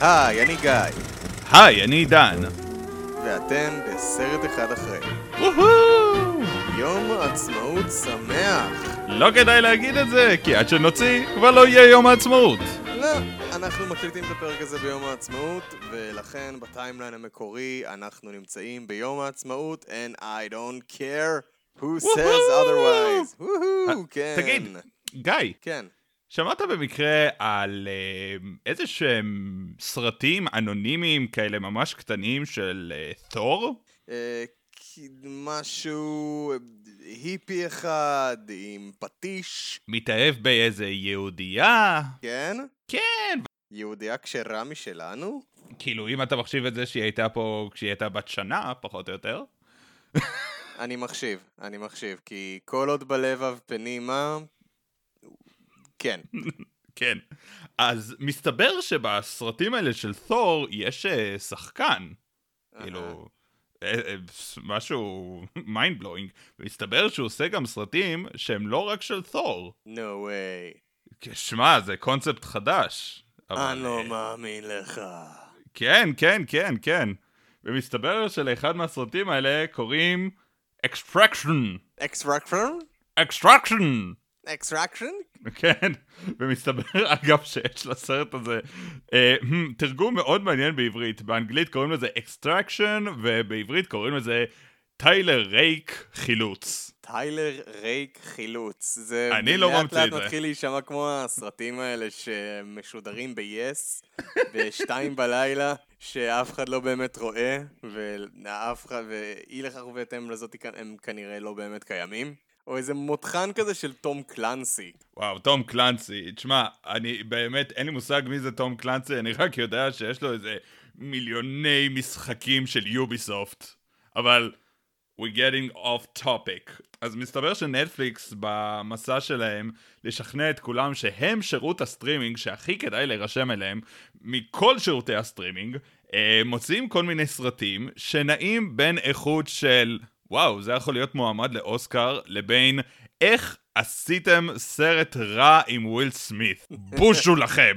היי, אני גיא, היי, אני דן. ואתם בסרט אחד אחרי. יום עצמאות שמח! לא כדאי להגיד את זה, כי עד שנוציא, כבר לא יהיה יום העצמאות. לא, אנחנו מקליטים את הפרק הזה ביום העצמאות, ולכן בטיימליין המקורי אנחנו נמצאים ביום העצמאות, and I don't care who says otherwise. וואו, כן. תגיד, גיא, כן. שמעת במקרה על אה, איזה שהם סרטים אנונימיים כאלה ממש קטנים של אה, תור? אה, משהו היפי אחד עם פטיש, מתאהב באיזה יהודייה? כן? כן. יהודייה כשרה משלנו? כאילו, אם אתה מחשיב את זה שהיא הייתה פה כשהיא הייתה בת שנה, פחות או יותר. אני מחשיב, אני מחשיב, כי כל עוד בלבב פנימה... כן. כן. אז מסתבר שבסרטים האלה של תור יש אה, שחקן. כאילו, אה, אה, משהו mind blowing. מסתבר שהוא עושה גם סרטים שהם לא רק של תור. No way. שמע, זה קונספט חדש. אני לא מאמין לך. כן, כן, כן, כן. ומסתבר שלאחד מהסרטים האלה קוראים Extraction. Extraction? Extraction! Extraction? כן, ומסתבר אגב שיש לסרט הזה אה, תרגום מאוד מעניין בעברית, באנגלית קוראים לזה extraction ובעברית קוראים לזה טיילר רייק חילוץ. טיילר רייק חילוץ. זה אני לא ממציא לאט את זה. לאט מתחיל להישמע כמו הסרטים האלה שמשודרים ב-yes, בשתיים בלילה, שאף אחד לא באמת רואה, ואף אחד, ואי לכך ובהתאם לזאת הם כנראה לא באמת קיימים. או איזה מותחן כזה של תום קלנסי. וואו, תום קלנסי, תשמע, אני באמת, אין לי מושג מי זה תום קלנסי, אני רק יודע שיש לו איזה מיליוני משחקים של יוביסופט. אבל, we're getting off topic. אז מסתבר שנטפליקס במסע שלהם לשכנע את כולם שהם שירות הסטרימינג שהכי כדאי להירשם אליהם מכל שירותי הסטרימינג, אה, מוציאים כל מיני סרטים שנעים בין איכות של וואו, זה יכול להיות מועמד לאוסקר לבין איך עשיתם סרט רע עם וויל סמית. בושו לכם.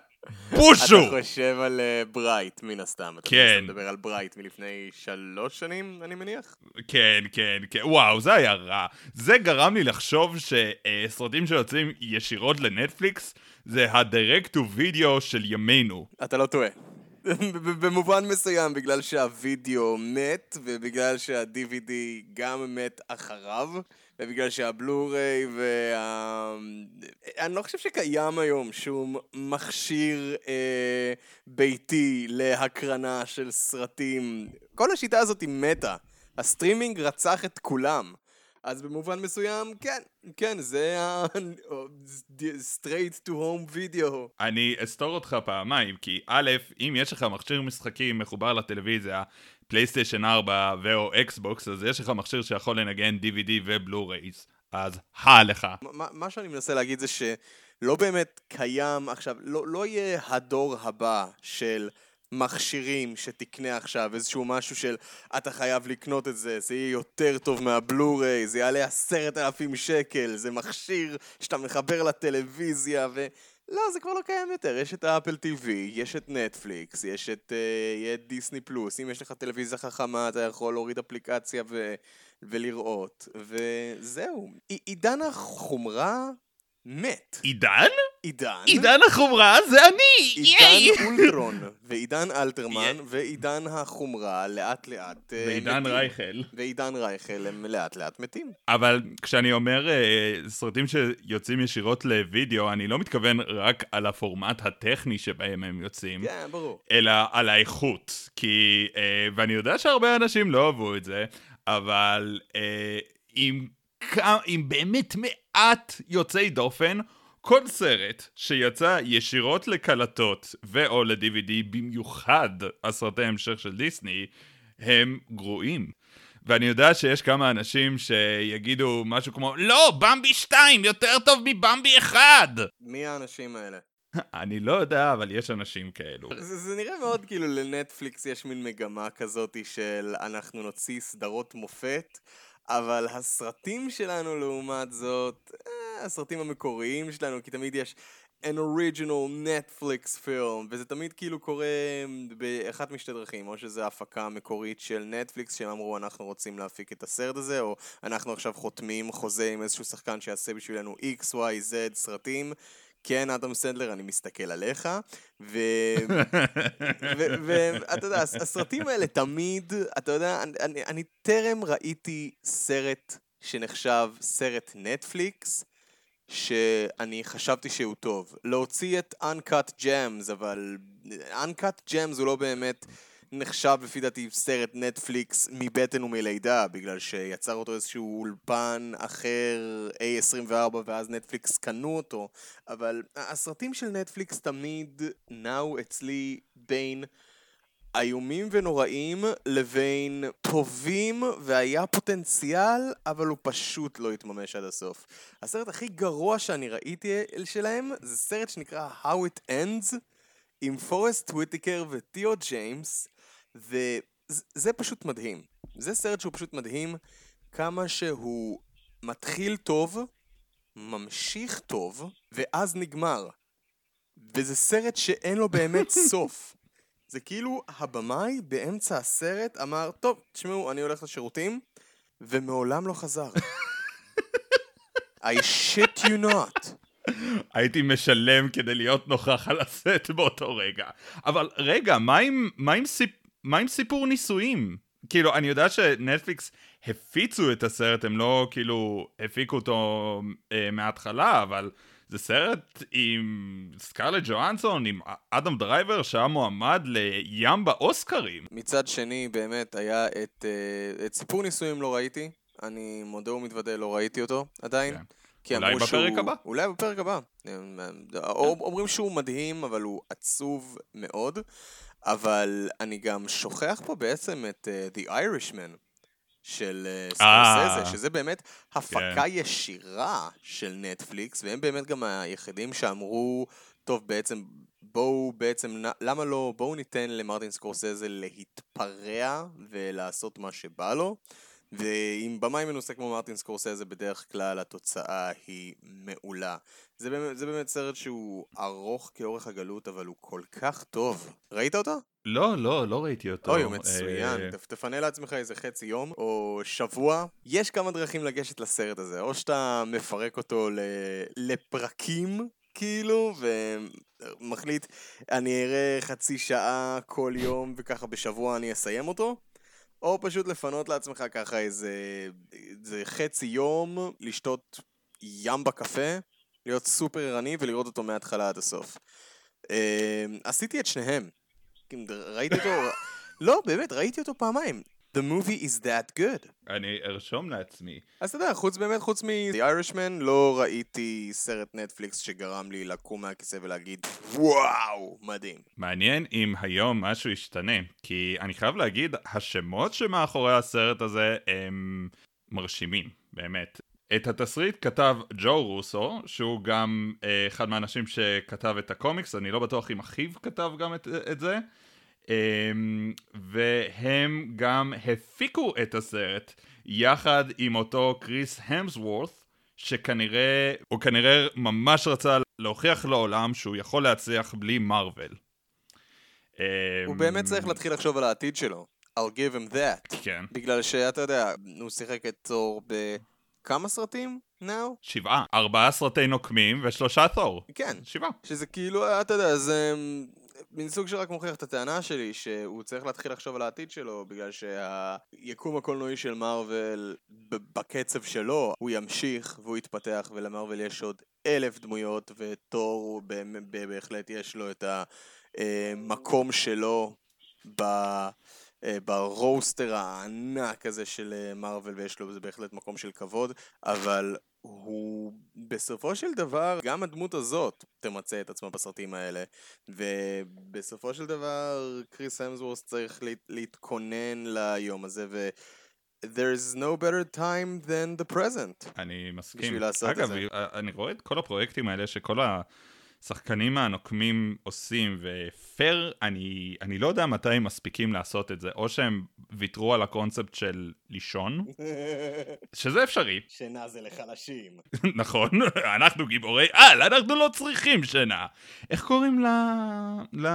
בושו! אתה חושב על אה, ברייט, מן הסתם. אתה כן. מנסה לדבר על ברייט מלפני שלוש שנים, אני מניח? כן, כן, כן, וואו, זה היה רע. זה גרם לי לחשוב שסרטים שיוצאים ישירות לנטפליקס זה ה-direct to video של ימינו. אתה לא טועה. במובן מסוים, בגלל שהווידאו מת, ובגלל שה-DVD גם מת אחריו, ובגלל שהבלו-ריי וה... אני לא חושב שקיים היום שום מכשיר אה, ביתי להקרנה של סרטים. כל השיטה הזאת היא מתה. הסטרימינג רצח את כולם. אז במובן מסוים, כן, כן, זה ה... straight to home video. אני אסתור אותך פעמיים, כי א', אם יש לך מכשיר משחקים מחובר לטלוויזיה, פלייסטיישן 4 ו/או אקסבוקס, אז יש לך מכשיר שיכול לנגן DVD ו Blu-rays, אז הא לך. מה שאני מנסה להגיד זה שלא באמת קיים עכשיו, לא, לא יהיה הדור הבא של מכשירים שתקנה עכשיו, איזשהו משהו של אתה חייב לקנות את זה, זה יהיה יותר טוב מהבלו-ריי, זה יעלה עשרת אלפים שקל, זה מכשיר שאתה מחבר לטלוויזיה ו... לא, זה כבר לא קיים יותר, יש את האפל TV, יש את נטפליקס, יש את, uh, דיסני פלוס, אם יש לך טלוויזיה חכמה אתה יכול להוריד אפליקציה ו... ולראות, וזהו. עידן החומרה מת. עידן? עידן? עידן החומרה זה אני! ייי! עידן אולטרון, ועידן אלתרמן. ועידן החומרה לאט לאט אה, ועידן מתים. רייכל. ועידן רייכל הם לאט לאט מתים. אבל כשאני אומר uh, סרטים שיוצאים ישירות לוידאו, אני לא מתכוון רק על הפורמט הטכני שבהם הם יוצאים. כן, ברור. אלא על האיכות. כי, אה, ואני יודע שהרבה אנשים לא אהבו את זה, אבל אה, עם באמת מעט יוצאי דופן, כל סרט שיצא ישירות לקלטות ו/או ל-DVD, במיוחד הסרטי המשך של דיסני, הם גרועים. ואני יודע שיש כמה אנשים שיגידו משהו כמו, לא, במבי 2 יותר טוב מבמבי 1! מי האנשים האלה? אני לא יודע, אבל יש אנשים כאלו. זה, זה נראה מאוד כאילו לנטפליקס יש מין מגמה כזאת של אנחנו נוציא סדרות מופת, אבל הסרטים שלנו לעומת זאת, אה, הסרטים המקוריים שלנו, כי תמיד יש an original Netflix film, וזה תמיד כאילו קורה באחת משתי דרכים, או שזה הפקה מקורית של נטפליקס, שהם אמרו אנחנו רוצים להפיק את הסרט הזה, או אנחנו עכשיו חותמים חוזה עם איזשהו שחקן שיעשה בשבילנו X, Y, Z סרטים. כן, אדם סנדלר, אני מסתכל עליך. ואתה יודע, הסרטים האלה תמיד, אתה יודע, אני, אני טרם ראיתי סרט שנחשב סרט נטפליקס, שאני חשבתי שהוא טוב. להוציא את Uncut Gems, אבל Uncut Gems הוא לא באמת נחשב לפי דעתי סרט נטפליקס מבטן ומלידה, בגלל שיצר אותו איזשהו אולפן אחר, A24, ואז נטפליקס קנו אותו, אבל הסרטים של נטפליקס תמיד נעו אצלי בין איומים ונוראים לבין טובים והיה פוטנציאל, אבל הוא פשוט לא התממש עד הסוף. הסרט הכי גרוע שאני ראיתי שלהם זה סרט שנקרא How It Ends עם פורסט וויטיקר ותיאו ג'יימס וזה פשוט מדהים. זה סרט שהוא פשוט מדהים כמה שהוא מתחיל טוב, ממשיך טוב, ואז נגמר. וזה סרט שאין לו באמת סוף. זה כאילו הבמאי באמצע הסרט אמר, טוב, תשמעו, אני הולך לשירותים, ומעולם לא חזר. I shit you not. הייתי משלם כדי להיות נוכח על הסט באותו רגע. אבל רגע, מה עם, מה עם, סיפ... מה עם סיפור נישואים? כאילו, אני יודע שנטפליקס הפיצו את הסרט, הם לא כאילו הפיקו אותו אה, מההתחלה, אבל זה סרט עם סקארלט ג'ואנסון, עם אדם דרייבר, שהיה מועמד לים באוסקרים. מצד שני, באמת, היה את, אה, את סיפור נישואים לא ראיתי, אני מודה ומתוודה, לא ראיתי אותו עדיין. כן. אולי בפרק שהוא... הבא? אולי בפרק הבא. אומרים שהוא מדהים, אבל הוא עצוב מאוד. אבל אני גם שוכח פה בעצם את uh, The Irishman של uh, סקורסזה, שזה באמת הפקה כן. ישירה של נטפליקס, והם באמת גם היחידים שאמרו, טוב בעצם, בואו בעצם, למה לא, בואו ניתן למרטין סקורסזה להתפרע ולעשות מה שבא לו. ועם במאי מנוסה כמו מרטין סקורסזה בדרך כלל התוצאה היא מעולה. זה באמת, זה באמת סרט שהוא ארוך כאורך הגלות אבל הוא כל כך טוב. ראית אותו? לא, לא, לא ראיתי אותו. אוי, הוא מצוין. אה, תפנה לעצמך איזה חצי יום או שבוע. יש כמה דרכים לגשת לסרט הזה. או שאתה מפרק אותו לפרקים כאילו, ומחליט, אני אראה חצי שעה כל יום וככה בשבוע אני אסיים אותו. או פשוט לפנות לעצמך ככה איזה, איזה חצי יום, לשתות ים בקפה, להיות סופר ערני ולראות אותו מההתחלה עד הסוף. אה, עשיתי את שניהם. ראיתי אותו... לא, באמת, ראיתי אותו פעמיים. The movie is that good. אני ארשום לעצמי. אז אתה יודע, חוץ באמת, חוץ מ-The Irishman, לא ראיתי סרט נטפליקס שגרם לי לקום מהכיסא ולהגיד, וואו, מדהים. מעניין אם היום משהו ישתנה, כי אני חייב להגיד, השמות שמאחורי הסרט הזה הם מרשימים, באמת. את התסריט כתב ג'ו רוסו, שהוא גם אה, אחד מהאנשים שכתב את הקומיקס, אני לא בטוח אם אחיו כתב גם את, את זה. אמ, והם גם הפיקו את הסרט יחד עם אותו קריס המסוורת' שכנראה, הוא כנראה ממש רצה להוכיח לעולם שהוא יכול להצליח בלי מארוול. הוא באמת צריך להתחיל לחשוב על העתיד שלו. I'll give him that. כן. בגלל שאתה יודע, הוא שיחק את תור בכמה סרטים now? שבעה. ארבעה סרטי נוקמים ושלושה תור. כן. שבעה. שזה כאילו, אתה יודע, זה... מין סוג שרק מוכיח את הטענה שלי שהוא צריך להתחיל לחשוב על העתיד שלו בגלל שהיקום הקולנועי של מארוול בקצב שלו הוא ימשיך והוא יתפתח ולמארוול יש עוד אלף דמויות ותור בהחלט יש לו את המקום שלו ב... ברוסטר הענק הזה של מארוול ויש לו בהחלט מקום של כבוד אבל הוא בסופו של דבר, גם הדמות הזאת תמצא את עצמה בסרטים האלה. ובסופו של דבר, קריס המסוורס צריך לה, להתכונן ליום הזה, ו... There's no better time than the present. אני מסכים. בשביל לעשות אגב, את זה. אגב, אני רואה את כל הפרויקטים האלה שכל שהשחקנים הנוקמים עושים, ופייר, אני, אני לא יודע מתי הם מספיקים לעשות את זה, או שהם ויתרו על הקונספט של לישון, שזה אפשרי, שינה זה לחלשים. נכון, אנחנו גיבורי על, אנחנו לא צריכים שינה. איך קוראים ל... ל...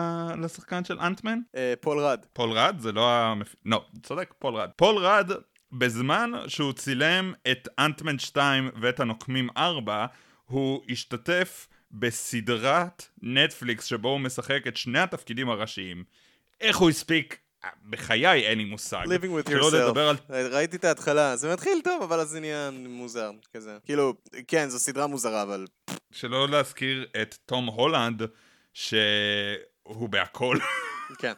לשחקן של אנטמן? אה, פול רד. פול רד? זה לא המפ... לא, צודק, פול רד. פול רד, בזמן שהוא צילם את אנטמן 2 ואת הנוקמים 4, הוא השתתף בסדרת נטפליקס שבו הוא משחק את שני התפקידים הראשיים. איך הוא הספיק? בחיי אין לי מושג. Living with yourself. על... ראיתי את ההתחלה, זה מתחיל טוב, אבל אז זה נהיה מוזר, כזה. כאילו, כן, זו סדרה מוזרה, אבל... שלא להזכיר את תום הולנד, שהוא בהכל. כן,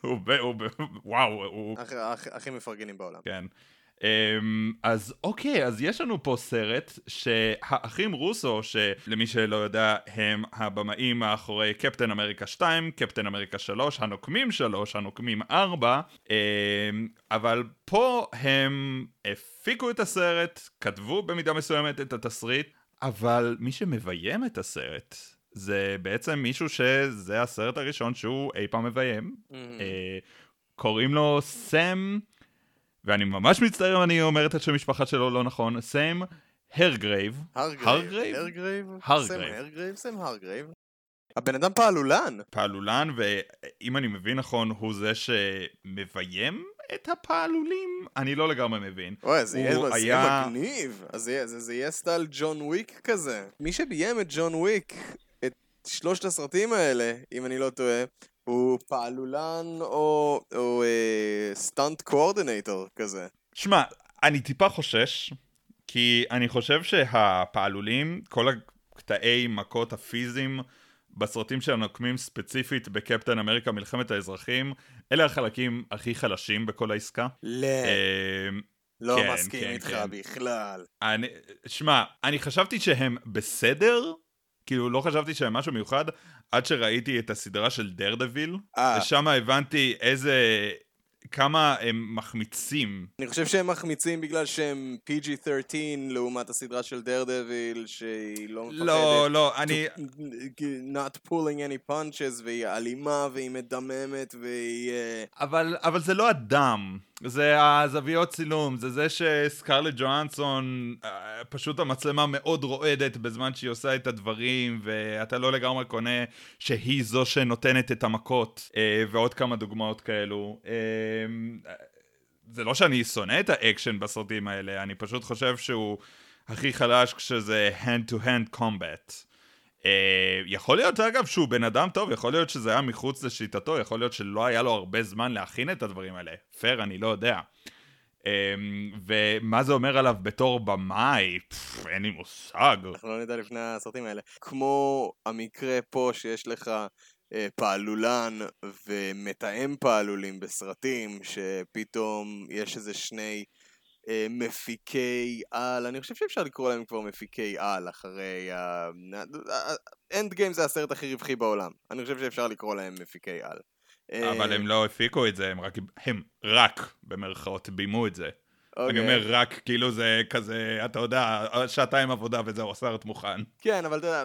הוא ב... הוא ב... וואו, הוא... הכ- הכ- הכי מפרגנים בעולם. כן. Um, אז אוקיי, אז יש לנו פה סרט שהאחים רוסו, שלמי שלא יודע, הם הבמאים מאחורי קפטן אמריקה 2, קפטן אמריקה 3, הנוקמים 3, הנוקמים 4, um, אבל פה הם הפיקו את הסרט, כתבו במידה מסוימת את התסריט, אבל מי שמביים את הסרט זה בעצם מישהו שזה הסרט הראשון שהוא אי פעם מביים. אה, קוראים לו סם, ואני ממש מצטער אם אני אומר את השם משפחה שלו לא נכון, סם הרגרייב. הרגרייב. הרגרייב? הרגרייב? סם הרגרייב? הבן אדם פעלולן. פעלולן, ואם אני מבין נכון, הוא זה שמביים את הפעלולים? אני לא לגמרי מבין. אוי, זה יהיה היה- מגניב. אז זה זה יהיה סטייל ג'ון וויק כזה. מי שביים את ג'ון וויק, את שלושת הסרטים האלה, אם אני לא טועה, הוא פעלולן או או, אה, stunt coordinator כזה. שמע, אני טיפה חושש, כי אני חושב שהפעלולים, כל הקטעי מכות הפיזיים בסרטים של הנוקמים ספציפית בקפטן אמריקה מלחמת האזרחים, אלה החלקים הכי חלשים בכל העסקה. לא, אמ, לא כן, מסכים כן, איתך כן. בכלל. אני, שמע, אני חשבתי שהם בסדר, כאילו לא חשבתי שהם משהו מיוחד, עד שראיתי את הסדרה של דרדוויל, אה. ושם הבנתי איזה, כמה הם מחמיצים. אני חושב שהם מחמיצים בגלל שהם PG-13 לעומת הסדרה של דרדוויל שהיא לא מפחדת. לא, לא, אני... not pulling any punches והיא אלימה והיא מדממת והיא... אה, אבל, אבל זה לא הדם, זה הזוויות צילום, זה זה שסקרלט ג'ואנסון, אה, פשוט המצלמה מאוד רועדת בזמן שהיא עושה את הדברים, ואתה לא לגמרי קונה שהיא זו שנותנת את המכות, אה, ועוד כמה דוגמאות כאלו. אה, זה לא שאני שונא את האקשן בסרטים האלה, אני פשוט חושב שהוא הכי חלש כשזה hand to hand combat. Uh, יכול להיות אגב שהוא בן אדם טוב, יכול להיות שזה היה מחוץ לשיטתו, יכול להיות שלא היה לו הרבה זמן להכין את הדברים האלה. פייר, אני לא יודע. Um, ומה זה אומר עליו בתור במאי? פף, אין לי מושג. אנחנו לא נדע לפני הסרטים האלה. כמו המקרה פה שיש לך פעלולן ומתאם פעלולים בסרטים, שפתאום יש איזה שני אה, מפיקי על, אני חושב שאפשר לקרוא להם כבר מפיקי על אחרי ה... אנד גיים זה הסרט הכי רווחי בעולם. אני חושב שאפשר לקרוא להם מפיקי על. אבל אה, הם לא הפיקו את זה, הם רק, הם רק במרכאות ביימו את זה. אני אוקיי. אומר רק, כאילו זה כזה, אתה יודע, שעתיים עבודה וזהו, הסרט מוכן. כן, אבל אתה יודע,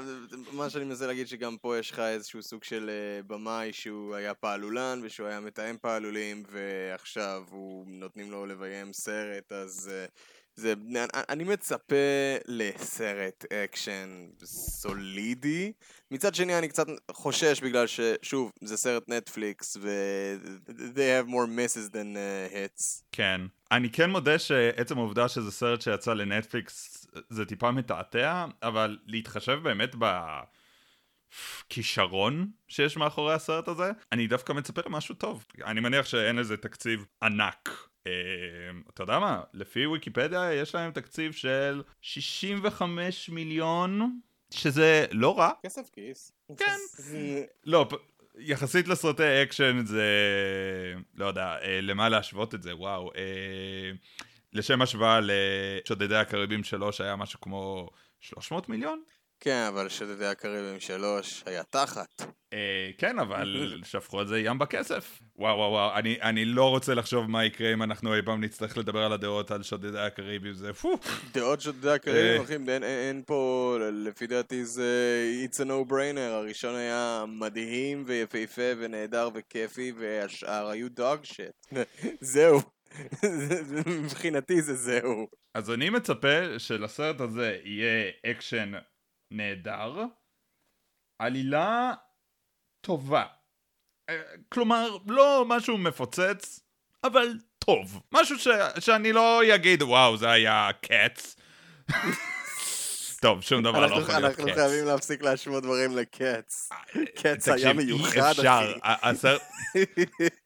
מה שאני מנסה להגיד שגם פה יש לך איזשהו סוג של אה, במאי שהוא היה פעלולן ושהוא היה מתאם פעלולים ועכשיו הוא נותנים לו לביים סרט, אז אה, זה, אני, מצפה לסרט אקשן סולידי. מצד שני אני קצת חושש בגלל ששוב, זה סרט נטפליקס ו... they have more misses than uh, hits. כן. אני כן מודה שעצם העובדה שזה סרט שיצא לנטפליקס זה טיפה מתעתע, אבל להתחשב באמת בכישרון שיש מאחורי הסרט הזה, אני דווקא מצפה למשהו טוב. אני מניח שאין לזה תקציב ענק. אה, אתה יודע מה? לפי ויקיפדיה יש להם תקציב של 65 מיליון, שזה לא רע. כסף כיס. כן. לא, יחסית לסרטי אקשן זה... לא יודע, אה, למה להשוות את זה, וואו. אה, לשם השוואה לשודדי הקריבים שלוש שהיה משהו כמו 300 מיליון? כן, אבל שודדי הקריבים שלוש היה תחת. אה, כן, אבל שפכו על זה ים כסף. וואו וואו וואו, אני, אני לא רוצה לחשוב מה יקרה אם אנחנו אי פעם נצטרך לדבר על הדעות על שודדי הקריבים, זה פו. דעות שודדי הקריבים, אה. אחי, אין, אין, אין פה, לפי דעתי זה it's a no brainer, הראשון היה מדהים ויפהפה ונהדר וכיפי, והשאר היו dog shit. זהו. מבחינתי זה זהו. אז אני מצפה שלסרט הזה יהיה אקשן נהדר, עלילה טובה. אה, כלומר, לא משהו מפוצץ, אבל טוב. משהו ש... שאני לא אגיד, וואו, זה היה Cats. טוב, שום דבר לא אנחנו, יכול להיות אנחנו Cats. חייבים להפסיק להשוות דברים ל Cats. Cats היה מיוחד. אחי.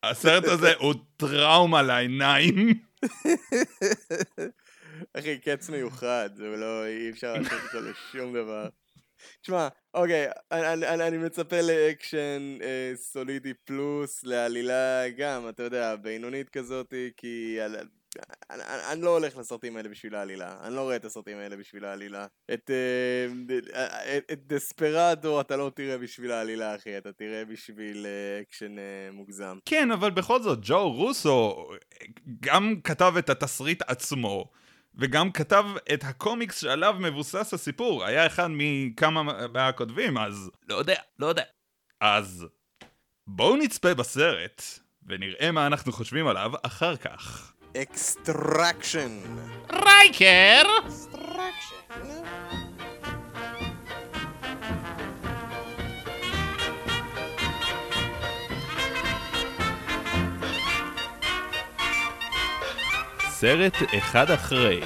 הסרט הזה הוא טראומה לעיניים. אחי, Cats מיוחד, זה לא, אי אפשר לעשות אותו לשום דבר. תשמע, אוקיי, אני, אני, אני- מצפה לאקשן אה, סולידי פלוס, לעלילה גם, אתה יודע, בינונית כזאת, כי על, אני, אני, אני לא הולך לסרטים האלה בשביל העלילה, אני לא רואה את הסרטים האלה בשביל העלילה. את, אה, את, את Desperado אתה לא תראה בשביל העלילה, אחי, אתה תראה בשביל אה, אקשן אה, מוגזם. כן, אבל בכל זאת, ג'ו רוסו גם כתב את התסריט עצמו, וגם כתב את הקומיקס שעליו מבוסס הסיפור. היה אחד מכמה מהכותבים, אז לא יודע, לא יודע. אז בואו נצפה בסרט, ונראה מה אנחנו חושבים עליו אחר כך. Extraction. רייקר! סרט אחד אחרי.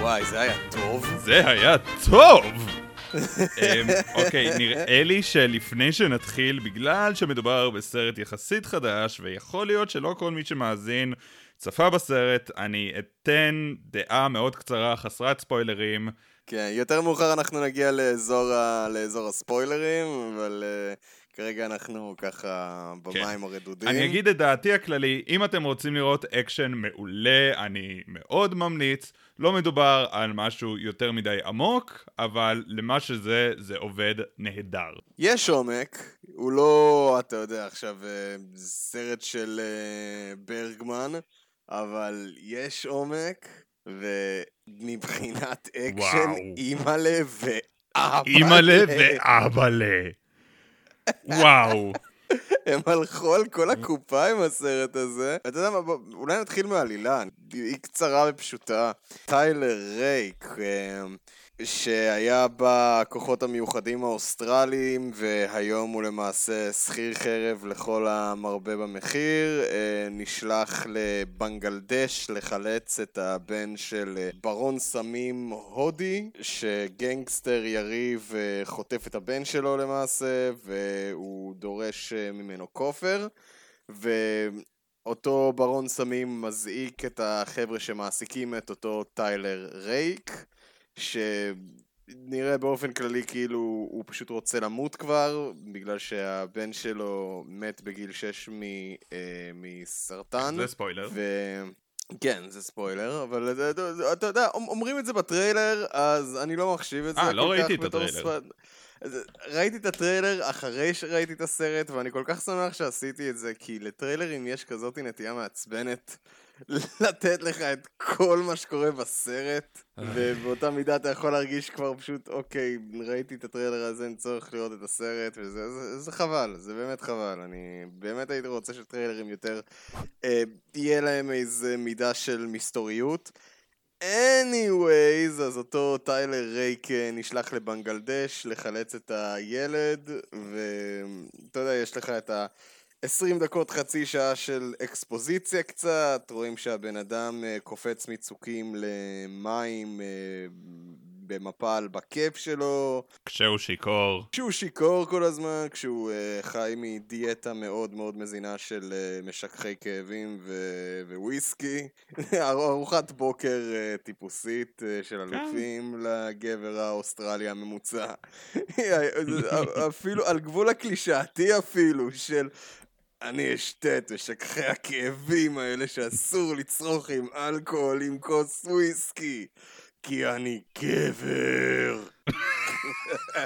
וואי, זה היה טוב. זה היה טוב! אמ, אוקיי, נראה לי שלפני שנתחיל, בגלל שמדובר בסרט יחסית חדש, ויכול להיות שלא כל מי שמאזין צפה בסרט, אני אתן דעה מאוד קצרה, חסרת ספוילרים. כן, יותר מאוחר אנחנו נגיע לאזור, ה... לאזור הספוילרים, אבל אה, כרגע אנחנו ככה במים הרדודים. אני אגיד את דעתי הכללי, אם אתם רוצים לראות אקשן מעולה, אני מאוד ממליץ. לא מדובר על משהו יותר מדי עמוק, אבל למה שזה, זה עובד נהדר. יש עומק, הוא לא, אתה יודע, עכשיו אה, סרט של אה, ברגמן, אבל יש עומק, ומבחינת אקשן. אימא'לה ואבא'לה. אימא'לה ואבא'לה. וואו. הם הלכו על כל הקופה עם הסרט הזה. אתה יודע מה, אולי נתחיל מהעלילה, היא קצרה ופשוטה. טיילר רייק, אה, שהיה בכוחות המיוחדים האוסטרליים, והיום הוא למעשה שכיר חרב לכל המרבה במחיר, אה, נשלח לבנגלדש לחלץ את הבן של אה, ברון סמים הודי, שגנגסטר יריב אה, חוטף את הבן שלו למעשה, והוא דורש ממנו כופר, ואותו ברון סמים מזעיק את החבר'ה שמעסיקים את אותו טיילר רייק, שנראה באופן כללי כאילו הוא פשוט רוצה למות כבר, בגלל שהבן שלו מת בגיל 6 מ, אה, מסרטן. זה ספוילר. ו... כן, זה ספוילר, אבל אתה- יודע, אומרים את זה בטריילר, אז אני לא מחשיב את זה אה, לא ראיתי את הטריילר. אז ראיתי את הטריילר אחרי שראיתי את הסרט, ואני כל כך שמח שעשיתי את זה, כי לטריילרים יש כזאת נטייה מעצבנת לתת לך את כל מה שקורה בסרט, ובאותה מידה אתה יכול להרגיש כבר פשוט, אוקיי, ראיתי את הטריילר הזה, אין צורך לראות את הסרט, וזה זה, זה חבל, זה באמת חבל. אני באמת הייתי רוצה שטריילרים יותר, אה, תהיה להם איזה מידה של מסתוריות. anyways, אז אותו טיילר רייק אה, נשלח לבנגלדש לחלץ את הילד, ואתה יודע, יש לך את ה... 20 דקות, חצי שעה של אקספוזיציה קצת, רואים שהבן אדם אה, קופץ מצוקים למים אה, במפל בכיף שלו, כשהוא שיכור. כשהוא שיכור כל הזמן, כשהוא uh, חי מדיאטה מאוד מאוד מזינה של uh, משככי כאבים ו- וויסקי. ארוחת בוקר אה, טיפוסית אה, של אלופים לגבר האוסטרלי הממוצע. אפילו על גבול הקלישאתי אפילו, של אני אשתה את משככי הכאבים האלה שאסור לצרוך עם אלכוהול עם כוס וויסקי. כי אני גבר.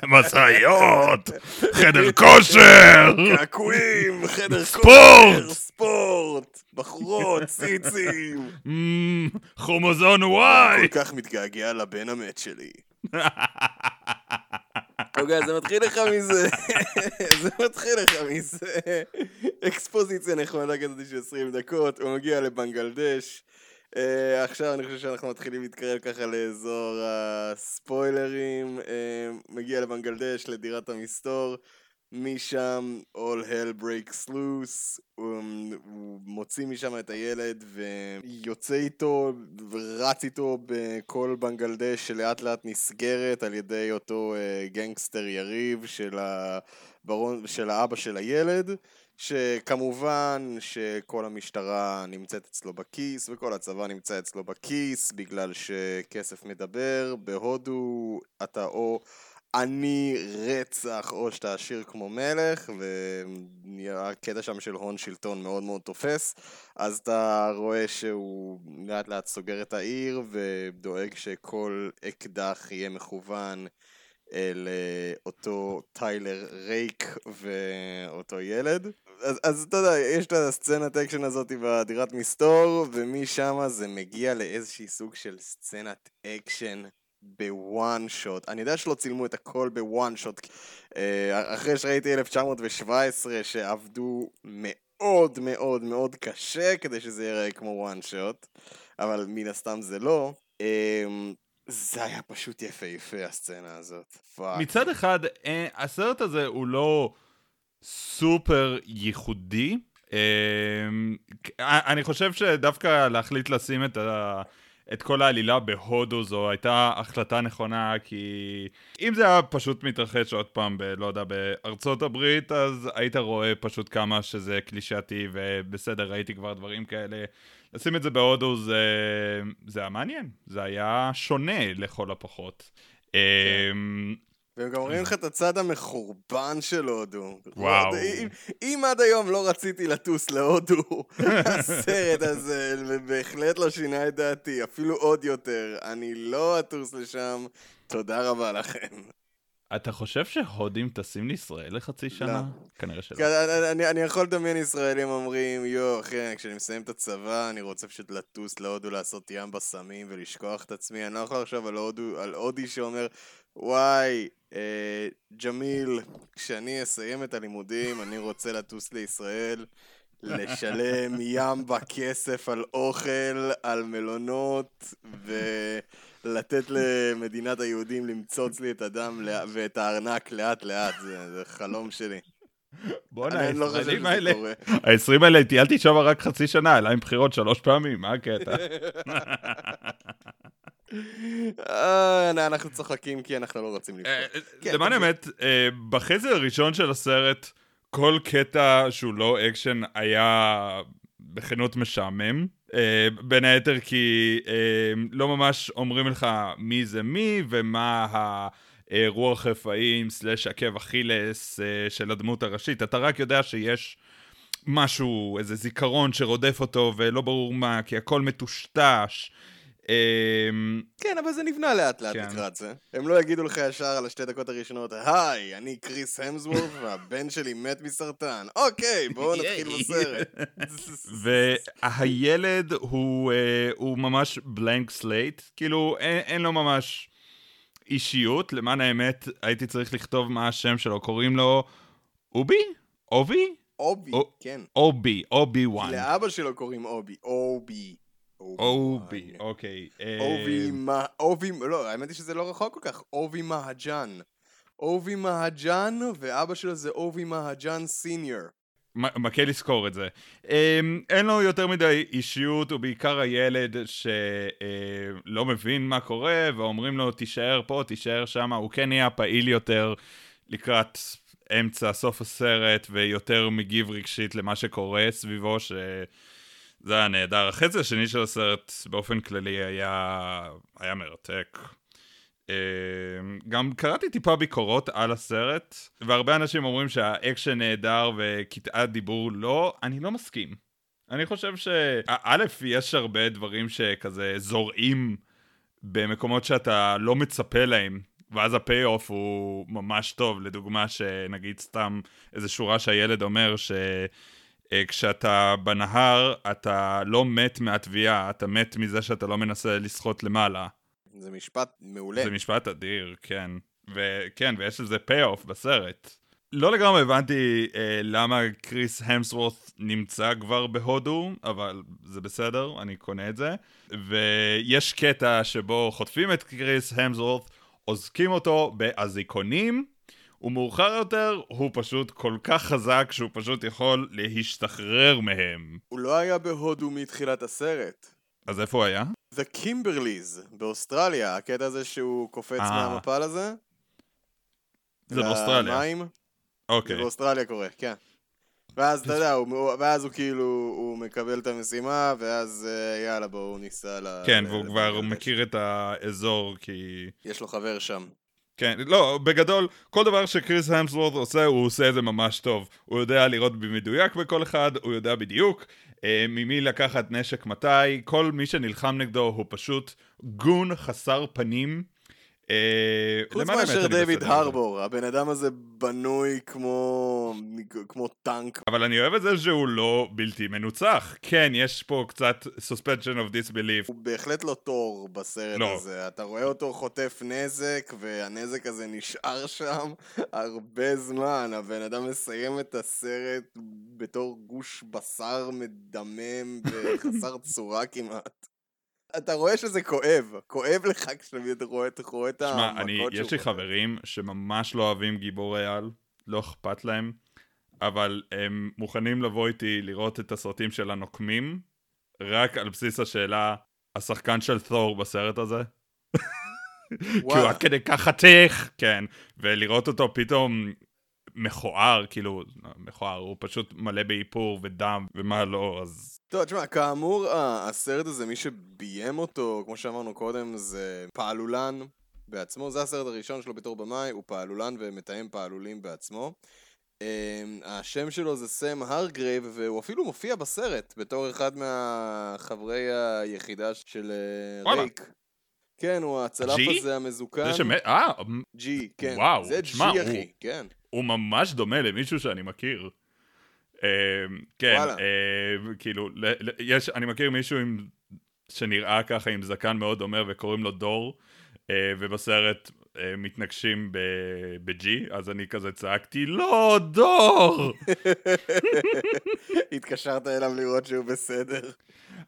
משאיות, חדר כושר, קעקועים, חדר ספורט. כושר, ספורט, בחורות, ציצים. כרומוזון וואי. כל כך מתגעגע לבן המת שלי. אוקיי, זה מתחיל לך מזה, זה מתחיל לך מזה. אקספוזיציה נחמדה כזאת של 20 דקות, הוא מגיע לבנגלדש. Uh, עכשיו אני חושב שאנחנו מתחילים להתקרב ככה לאזור הספוילרים. Uh, מגיע לבנגלדש, לדירת המסתור. משם all hell breaks loose, הוא, הוא מוציא משם את הילד ויוצא איתו ורץ איתו בכל בנגלדש שלאט לאט נסגרת על ידי אותו גנגסטר יריב של, הברון, של האבא של הילד שכמובן שכל המשטרה נמצאת אצלו בכיס וכל הצבא נמצא אצלו בכיס בגלל שכסף מדבר, בהודו אתה או עני רצח או שאתה עשיר כמו מלך והקטע שם של הון שלטון מאוד מאוד תופס. אז אתה רואה שהוא לאט לאט סוגר את העיר ודואג שכל אקדח יהיה מכוון אל אותו טיילר רייק ואותו ילד. אז, אז אתה יודע, יש את הסצנת אקשן הזאת בדירת מסתור ומשם זה מגיע לאיזשהי סוג של סצנת אקשן ב one shot. אני יודע שלא צילמו את הכל ב one shot, אחרי שראיתי 1917 שעבדו מאוד מאוד מאוד קשה כדי שזה ייראה כמו one shot, אבל מן הסתם זה לא. אמ, זה היה פשוט יפהפה הסצנה הזאת. fuck. מצד אחד, אה, הסרט הזה הוא לא סופר ייחודי. אה, אני חושב שדווקא להחליט לשים את ה... את כל העלילה בהודו זו הייתה החלטה נכונה כי אם זה היה פשוט מתרחש עוד פעם ב... לא יודע, בארצות הברית אז היית רואה פשוט כמה שזה קלישאתי ובסדר ראיתי כבר דברים כאלה לשים את זה בהודו זה, זה היה מעניין, זה היה שונה לכל הפחות. כן. והם גם רואים לך את הצד המחורבן של הודו. וואו. אם, אם עד היום לא רציתי לטוס להודו, הסרט הזה בהחלט לא שינה את דעתי, אפילו עוד יותר. אני לא אטוס לשם, תודה רבה לכם. אתה חושב שהודים טסים לישראל לחצי שנה? לא. כנראה שלא. כן, אני, אני, אני יכול לדמיין ישראלים אומרים, יואו, אחי, כשאני מסיים את הצבא, אני רוצה פשוט לטוס להודו לעשות ים בסמים ולשכוח את עצמי. אני לא יכול לחשוב על, הודו, על הודי שאומר, וואי, ג'מיל, כשאני אסיים את הלימודים, אני רוצה לטוס לישראל, לשלם ים בכסף על אוכל, על מלונות, ולתת למדינת היהודים למצוץ לי את הדם ואת הארנק לאט לאט, זה, זה חלום שלי. בואנה, לא הישראלים האלה. ה-20 האלה, טיילתי שם רק חצי שנה, היה להם בחירות שלוש פעמים, מה הקטע? אה, אנחנו צוחקים כי אנחנו לא רוצים לבחור. אה, כן, למען אבל- האמת, אה, בחצי הראשון של הסרט, כל קטע שהוא לא אקשן היה בכנות משעמם. אה, בין היתר כי אה, לא ממש אומרים לך מי זה מי ומה הרוח רפאים סלאש עקב אכילס אה, של הדמות הראשית. אתה רק יודע שיש משהו, איזה זיכרון שרודף אותו ולא ברור מה, כי הכל מטושטש. אה, כן, אבל זה נבנה לאט לאט כן. לקראת זה. הם לא יגידו לך ישר על השתי דקות הראשונות, היי, אני קריס המסוורת והבן שלי מת מסרטן. אוקיי, בואו נתחיל בסרט. והילד הוא, אה, ממש blank slate, כאילו אין, לו ממש אישיות, למען האמת הייתי צריך לכתוב מה השם שלו, קוראים לו אובי? אובי? אובי, או- כן. אובי, אובי וואן. לאבא שלו קוראים אובי. אובי. אובי. אוקיי. אה, אובי מה... אובי... לא, האמת היא שזה לא רחוק כל כך. אובי מהג'אן. אובי מהג'אן, ואבא שלו זה אובי מהג'אן senior. מכה לזכור את זה. אמ, אין לו יותר מדי אישיות, הוא בעיקר הילד שלא מבין מה קורה, ואומרים לו תישאר פה, תישאר שם, הוא כן נהיה פעיל יותר לקראת אמצע, סוף הסרט, ויותר מגיב רגשית למה שקורה סביבו, שזה היה נהדר. החצי השני של הסרט באופן כללי היה, היה מרתק. אמ, גם קראתי טיפה ביקורות על הסרט, והרבה אנשים אומרים שהאקשן נהדר וקטעי דיבור לא, אני לא מסכים. אני חושב שא', יש הרבה דברים שכזה זורעים במקומות שאתה לא מצפה להם. ואז ה payoff הוא ממש טוב, לדוגמה שנגיד סתם איזה שורה שהילד אומר ש... אה, כשאתה בנהר, אתה לא מת מהטביעה, אתה מת מזה שאתה לא מנסה לשחות למעלה. זה משפט מעולה. זה משפט אדיר, כן. וכן, ויש לזה pay-off בסרט. לא לגמרי הבנתי אה, למה כריס המסוורת' נמצא כבר בהודו, אבל זה בסדר, אני קונה את זה. ויש קטע שבו חוטפים את כריס המסוורת', אוזקים אותו באזיקונים, ומאוחר יותר הוא פשוט כל כך חזק שהוא פשוט יכול להשתחרר מהם. הוא לא היה בהודו מתחילת הסרט. אז איפה הוא היה? The Kimberleys באוסטרליה, הקטע הזה שהוא קופץ אה. מהמפל הזה. זה באוסטרליה. למים. זה אוקיי. באוסטרליה קורה, כן. ואז אתה יודע, הוא, ואז הוא כאילו, הוא מקבל את המשימה, ואז אה, יאללה בואו ניסע ל... כן, והוא כבר מכיר את האזור כי... יש לו חבר שם. כן, לא, בגדול, כל דבר שקריס המסוורד עושה, הוא עושה את זה ממש טוב. הוא יודע לראות במדויק בכל אחד, הוא יודע בדיוק אה, ממי לקחת נשק מתי, כל מי שנלחם נגדו הוא פשוט גון חסר פנים. אה, חוץ מאשר דיוויד. הרבור, הבן אדם הזה בנוי כמו... כמו טנק. אבל אני אוהב את זה שהוא לא בלתי מנוצח. כן, יש פה קצת suspension of disbelief. הוא בהחלט לא תור בסרט לא. הזה. אתה רואה אותו חוטף נזק, והנזק הזה נשאר שם הרבה זמן. הבן אדם מסיים את הסרט בתור גוש בשר מדמם וחסר צורה כמעט. אתה רואה שזה כואב, כואב לך כשאתה רואה, את שמע, המכות אני, שהוא יש לי. חברים שממש לא אוהבים גיבורי על, לא אכפת להם, אבל הם מוכנים לבוא איתי לראות את הסרטים של הנוקמים, רק על בסיס השאלה, השחקן של תור בסרט הזה? כי הוא. עד כדי כך חתיך, כן, ולראות אותו פתאום מכוער, כאילו, מכוער, הוא פשוט מלא באיפור ודם ומה לא, אז טוב, תשמע, כאמור, ה- הסרט הזה, מי שביים אותו, כמו שאמרנו קודם, זה פעלולן בעצמו. זה הסרט הראשון שלו בתור במאי, הוא פעלולן ומתאם פעלולים בעצמו. אמ, השם שלו זה סם הרגרייב, והוא אפילו מופיע בסרט בתור אחד מהחברי היחידה של אה. רייק. כן, הוא הצלף? הזה המזוקן. זה שמת, אה, ג'י, כן. וואו, זה ג'י, אחי, כן. הוא ממש דומה למישהו שאני מכיר. אה, כן. אה, כאילו, יש, אני מכיר מישהו עם, שנראה ככה עם זקן מאוד דומה וקוראים לו דור, אה, ובסרט מתנגשים ב- בג'י, אז אני כזה צעקתי, לא, דור! התקשרת אליו לראות שהוא בסדר.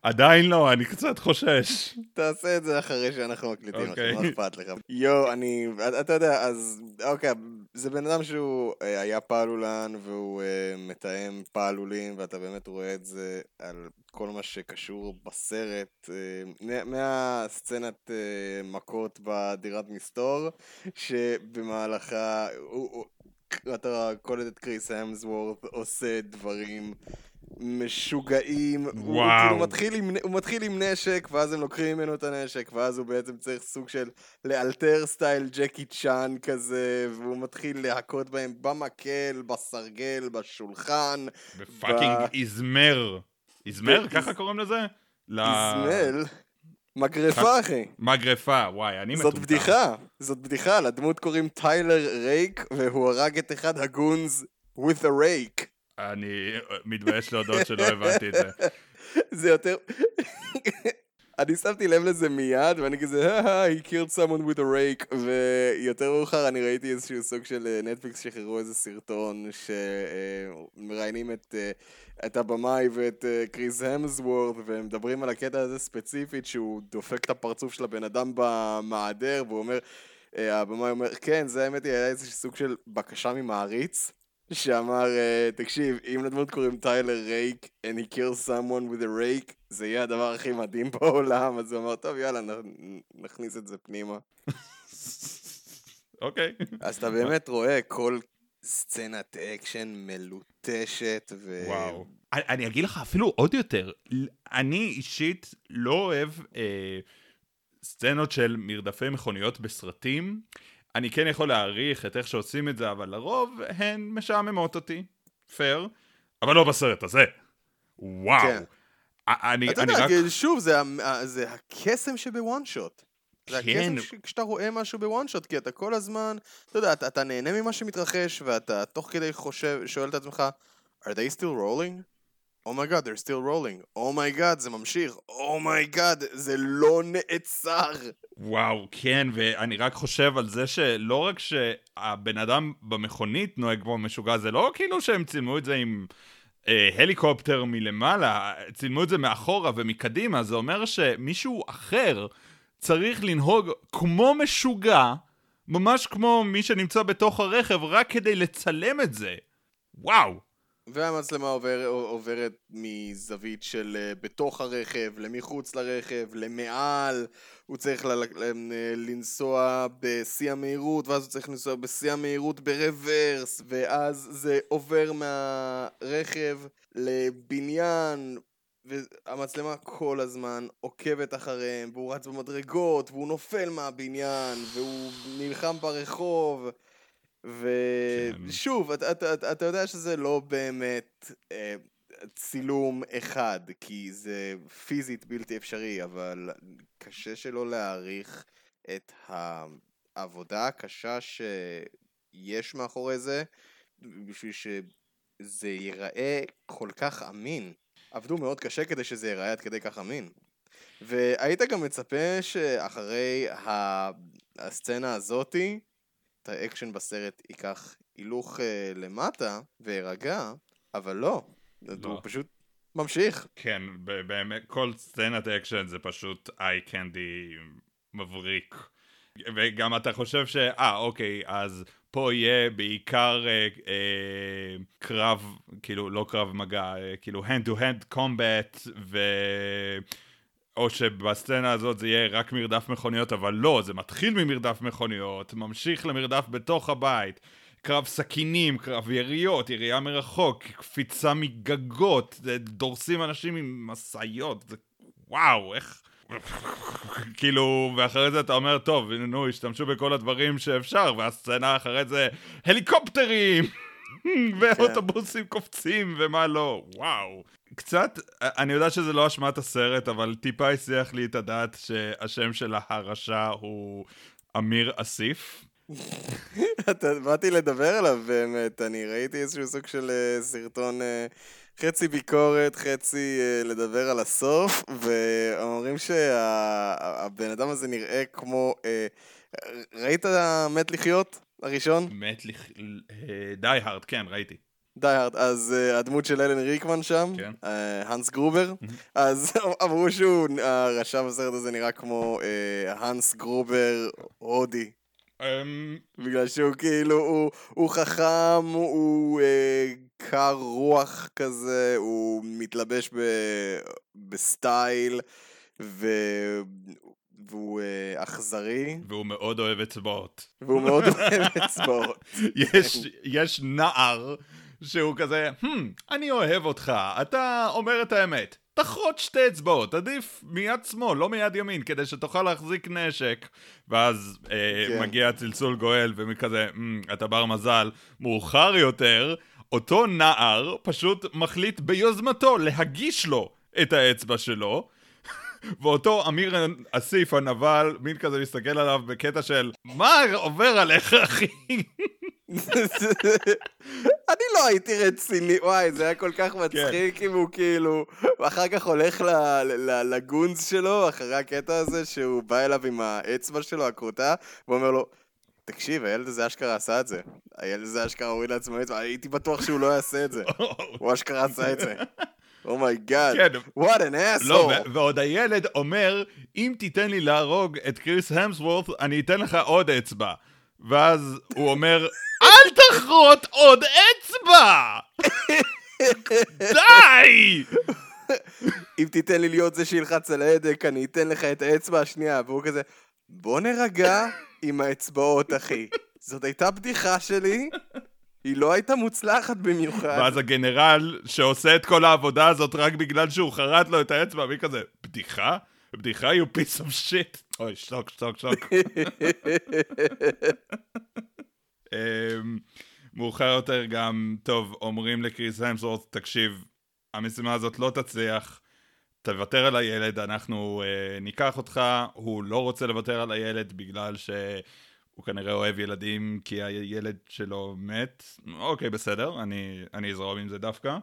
עדיין לא, אני קצת חושש. תעשה את זה אחרי שאנחנו מקליטים, אוקיי. אחי, מה אכפת לך? יואו, אני, אתה יודע, אז, אוקיי, זה בן אדם שהוא אה, היה פעלולן והוא אה, מתאם פעלולים, ואתה באמת רואה את זה על כל מה שקשור בסרט, אה, מה- מהסצנת אה, מכות בדירת מסתור, שבמהלכה, הוא, הוא, אתה קולט את קריס המסוורת' עושה דברים משוגעים. הוא וואו. כאילו מתחיל עם, הוא מתחיל עם נשק, ואז הם לוקחים ממנו את הנשק, ואז הוא בעצם צריך סוג של לאלתר סטייל ג'קי צ'אן כזה, והוא מתחיל להכות בהם במקל, בסרגל, בשולחן. ב fucking איזמר. איזמר? ככה קוראים לזה? איזמל. מגרפה, אחי. מגרפה, וואי, אני זאת מטומטם. בדיחה, זאת בדיחה, לדמות קוראים טיילר רייק, והוא הרג את אחד ה goons with a rake. אני מתבייש להודות שלא הבנתי את זה. זה יותר... אני שמתי לב לזה מיד, ואני כזה, "אה, he killed someone with a rake, ויותר מאוחר אני ראיתי איזשהו סוג של אה, נטפליקס שחררו איזה סרטון שמראיינים את, אה, את הבמאי ואת אה, קריס המסוורד, והם מדברים על הקטע הזה ספציפית, שהוא דופק את הפרצוף של הבן אדם במעדר, והוא אומר, אה, הבמאי אומר, כן, זה האמת היא, היה איזשהו סוג של בקשה ממעריץ. שאמר, אה, תקשיב, אם לדמות קוראים טיילר רייק, and he kills someone with a rake, זה יהיה הדבר הכי מדהים בעולם, אז הוא אמר, טוב, יאללה, נכניס את זה פנימה. אוקיי. אז אתה באמת רואה כל סצנת אקשן מלוטשת, ו... וואו. אני, אני אגיד לך אפילו עוד יותר, אני אישית לא אוהב אה, סצנות של מרדפי מכוניות בסרטים. אני כן יכול להעריך את איך שעושים את זה, אבל לרוב הן משעממות אותי. פייר. אבל לא בסרט הזה. וואו. כן. אני, אתה אני יודע, רק... שוב, זה זה הקסם שבוואן שוט. זה כן. הקסם ש- כשאתה רואה משהו בוואן שוט, כי אתה כל הזמן, אתה יודע, אתה, אתה נהנה ממה שמתרחש, ואתה תוך כדי חושב, שואל את עצמך, are they still rolling? Oh my god, they're still rolling. Oh my god, זה ממשיך. Oh my god, זה לא נעצר. וואו, כן, ואני רק חושב על זה שלא רק שהבן אדם במכונית נוהג כמו משוגע, זה לא כאילו שהם צילמו את זה עם אה, הליקופטר מלמעלה, צילמו את זה מאחורה ומקדימה, זה אומר שמישהו אחר צריך לנהוג כמו משוגע, ממש כמו מי שנמצא בתוך הרכב, רק כדי לצלם את זה. וואו. והמצלמה עובר, עוברת מזווית של אה, בתוך הרכב, למחוץ לרכב, למעל, הוא צריך ל- ל- לנסוע בשיא המהירות, ואז הוא צריך לנסוע בשיא המהירות ברוורס, ואז זה עובר מהרכב לבניין, והמצלמה כל הזמן עוקבת אחריהם, והוא רץ במדרגות, והוא נופל מהבניין, והוא נלחם ברחוב. כן. ושוב, אתה, אתה, אתה, אתה יודע שזה לא באמת אה, צילום אחד, כי זה פיזית בלתי אפשרי, אבל קשה שלא להעריך את העבודה הקשה שיש מאחורי זה, בשביל שזה ייראה כל כך אמין. עבדו מאוד קשה כדי שזה ייראה עד כדי כך אמין. והיית גם מצפה שאחרי הסצנה הזאתי, את האקשן בסרט ייקח הילוך אה, למטה וירגע, אבל לא. לא. הוא פשוט ממשיך. כן, באמת, כל סצנת אקשן זה פשוט eye candy מבריק. וגם אתה חושב ש... אה, אוקיי, אז פה יהיה בעיקר אה, אה, קרב, כאילו, לא קרב מגע, אה, כאילו hand to hand combat, ו... או שבסצנה הזאת זה יהיה רק מרדף מכוניות, אבל לא, זה מתחיל ממרדף מכוניות, ממשיך למרדף בתוך הבית, קרב סכינים, קרב יריות, ירייה מרחוק, קפיצה מגגות, דורסים אנשים עם משאיות, זה... וואו, איך... כאילו, ואחרי זה אתה אומר, טוב, נו, השתמשו בכל הדברים שאפשר, והסצנה אחרי זה, הליקופטרים! ואוטובוסים קופצים, ומה לא, וואו. קצת, אני יודע שזה לא אשמת הסרט, אבל טיפה הסיח לי את הדעת שהשם של הרשע הוא אמיר אסיף. אתה- באתי לדבר עליו באמת, אני ראיתי איזשהו סוג של אה, סרטון אה, חצי ביקורת, חצי אה, לדבר על הסוף, ואומרים שהבן אדם הזה נראה כמו... ראית מת לחיות הראשון? מת לי... Die Hard, כן, ראיתי. Die Hard, אז אה, הדמות של אלן ריקמן שם, כן. אה, הנס גרובר, אז אמרו שהוא, הרשע בסרט הזה נראה כמו אה, הנס גרובר הודי. אמ, בגלל שהוא כאילו, הוא, הוא חכם, הוא אה, קר רוח כזה, הוא מתלבש ב, בסטייל, ו, והוא אה, אכזרי, והוא מאוד אוהב אצבעות. והוא מאוד אוהב אצבעות. יש, יש נער שהוא כזה, hmm, אני אוהב אותך, אתה אומר את האמת. תחרוט שתי אצבעות, עדיף מיד שמאל, לא מיד ימין, כדי שתוכל להחזיק נשק. ואז אה, כן. מגיע צלצול גואל, ומכזה, hmm, אתה בר מזל. מאוחר יותר, אותו נער פשוט מחליט ביוזמתו להגיש לו את האצבע שלו. ואותו אמיר אסיף הנבל, מין כזה מסתכל עליו בקטע של מה עובר עליך אחי? אני לא הייתי רציני, וואי, זה היה כל כך מצחיק אם הוא כאילו, הוא אחר כך הולך ל goons שלו, אחרי הקטע הזה, שהוא בא אליו עם האצבע שלו, הכרותה, ואומר לו, תקשיב, הילד הזה אשכרה עשה את זה. הילד הזה אשכרה הוריד לעצמו אצבע, הייתי בטוח שהוא לא יעשה את זה. הוא אשכרה עשה את זה. oh my god, כן. what an לא, asshole. ו- ועוד הילד אומר, אם תיתן לי להרוג את כריס המסוורת' אני אתן לך עוד אצבע. ואז הוא אומר, אל תחרוט עוד אצבע! די! אם תיתן לי להיות זה שילחץ על ההדק, אני אתן לך את האצבע השנייה. והוא כזה, בוא נרגע עם האצבעות, אחי. זאת הייתה בדיחה שלי, היא לא הייתה מוצלחת במיוחד. ואז הגנרל שעושה את כל העבודה הזאת רק בגלל שהוא חרט לו את האצבע, מי כזה, בדיחה? בדיחה you piece of shit. אוי, שתוק, שתוק, שתוק. אמ, מאוחר יותר גם, טוב, אומרים לקריס המסוורט, תקשיב, המשימה הזאת לא תצליח, תוותר על הילד, אנחנו uh, ניקח אותך, הוא לא רוצה לוותר על הילד בגלל שהוא כנראה אוהב ילדים כי הילד שלו מת. אוקיי, בסדר, אני, אני אזרום עם זה דווקא.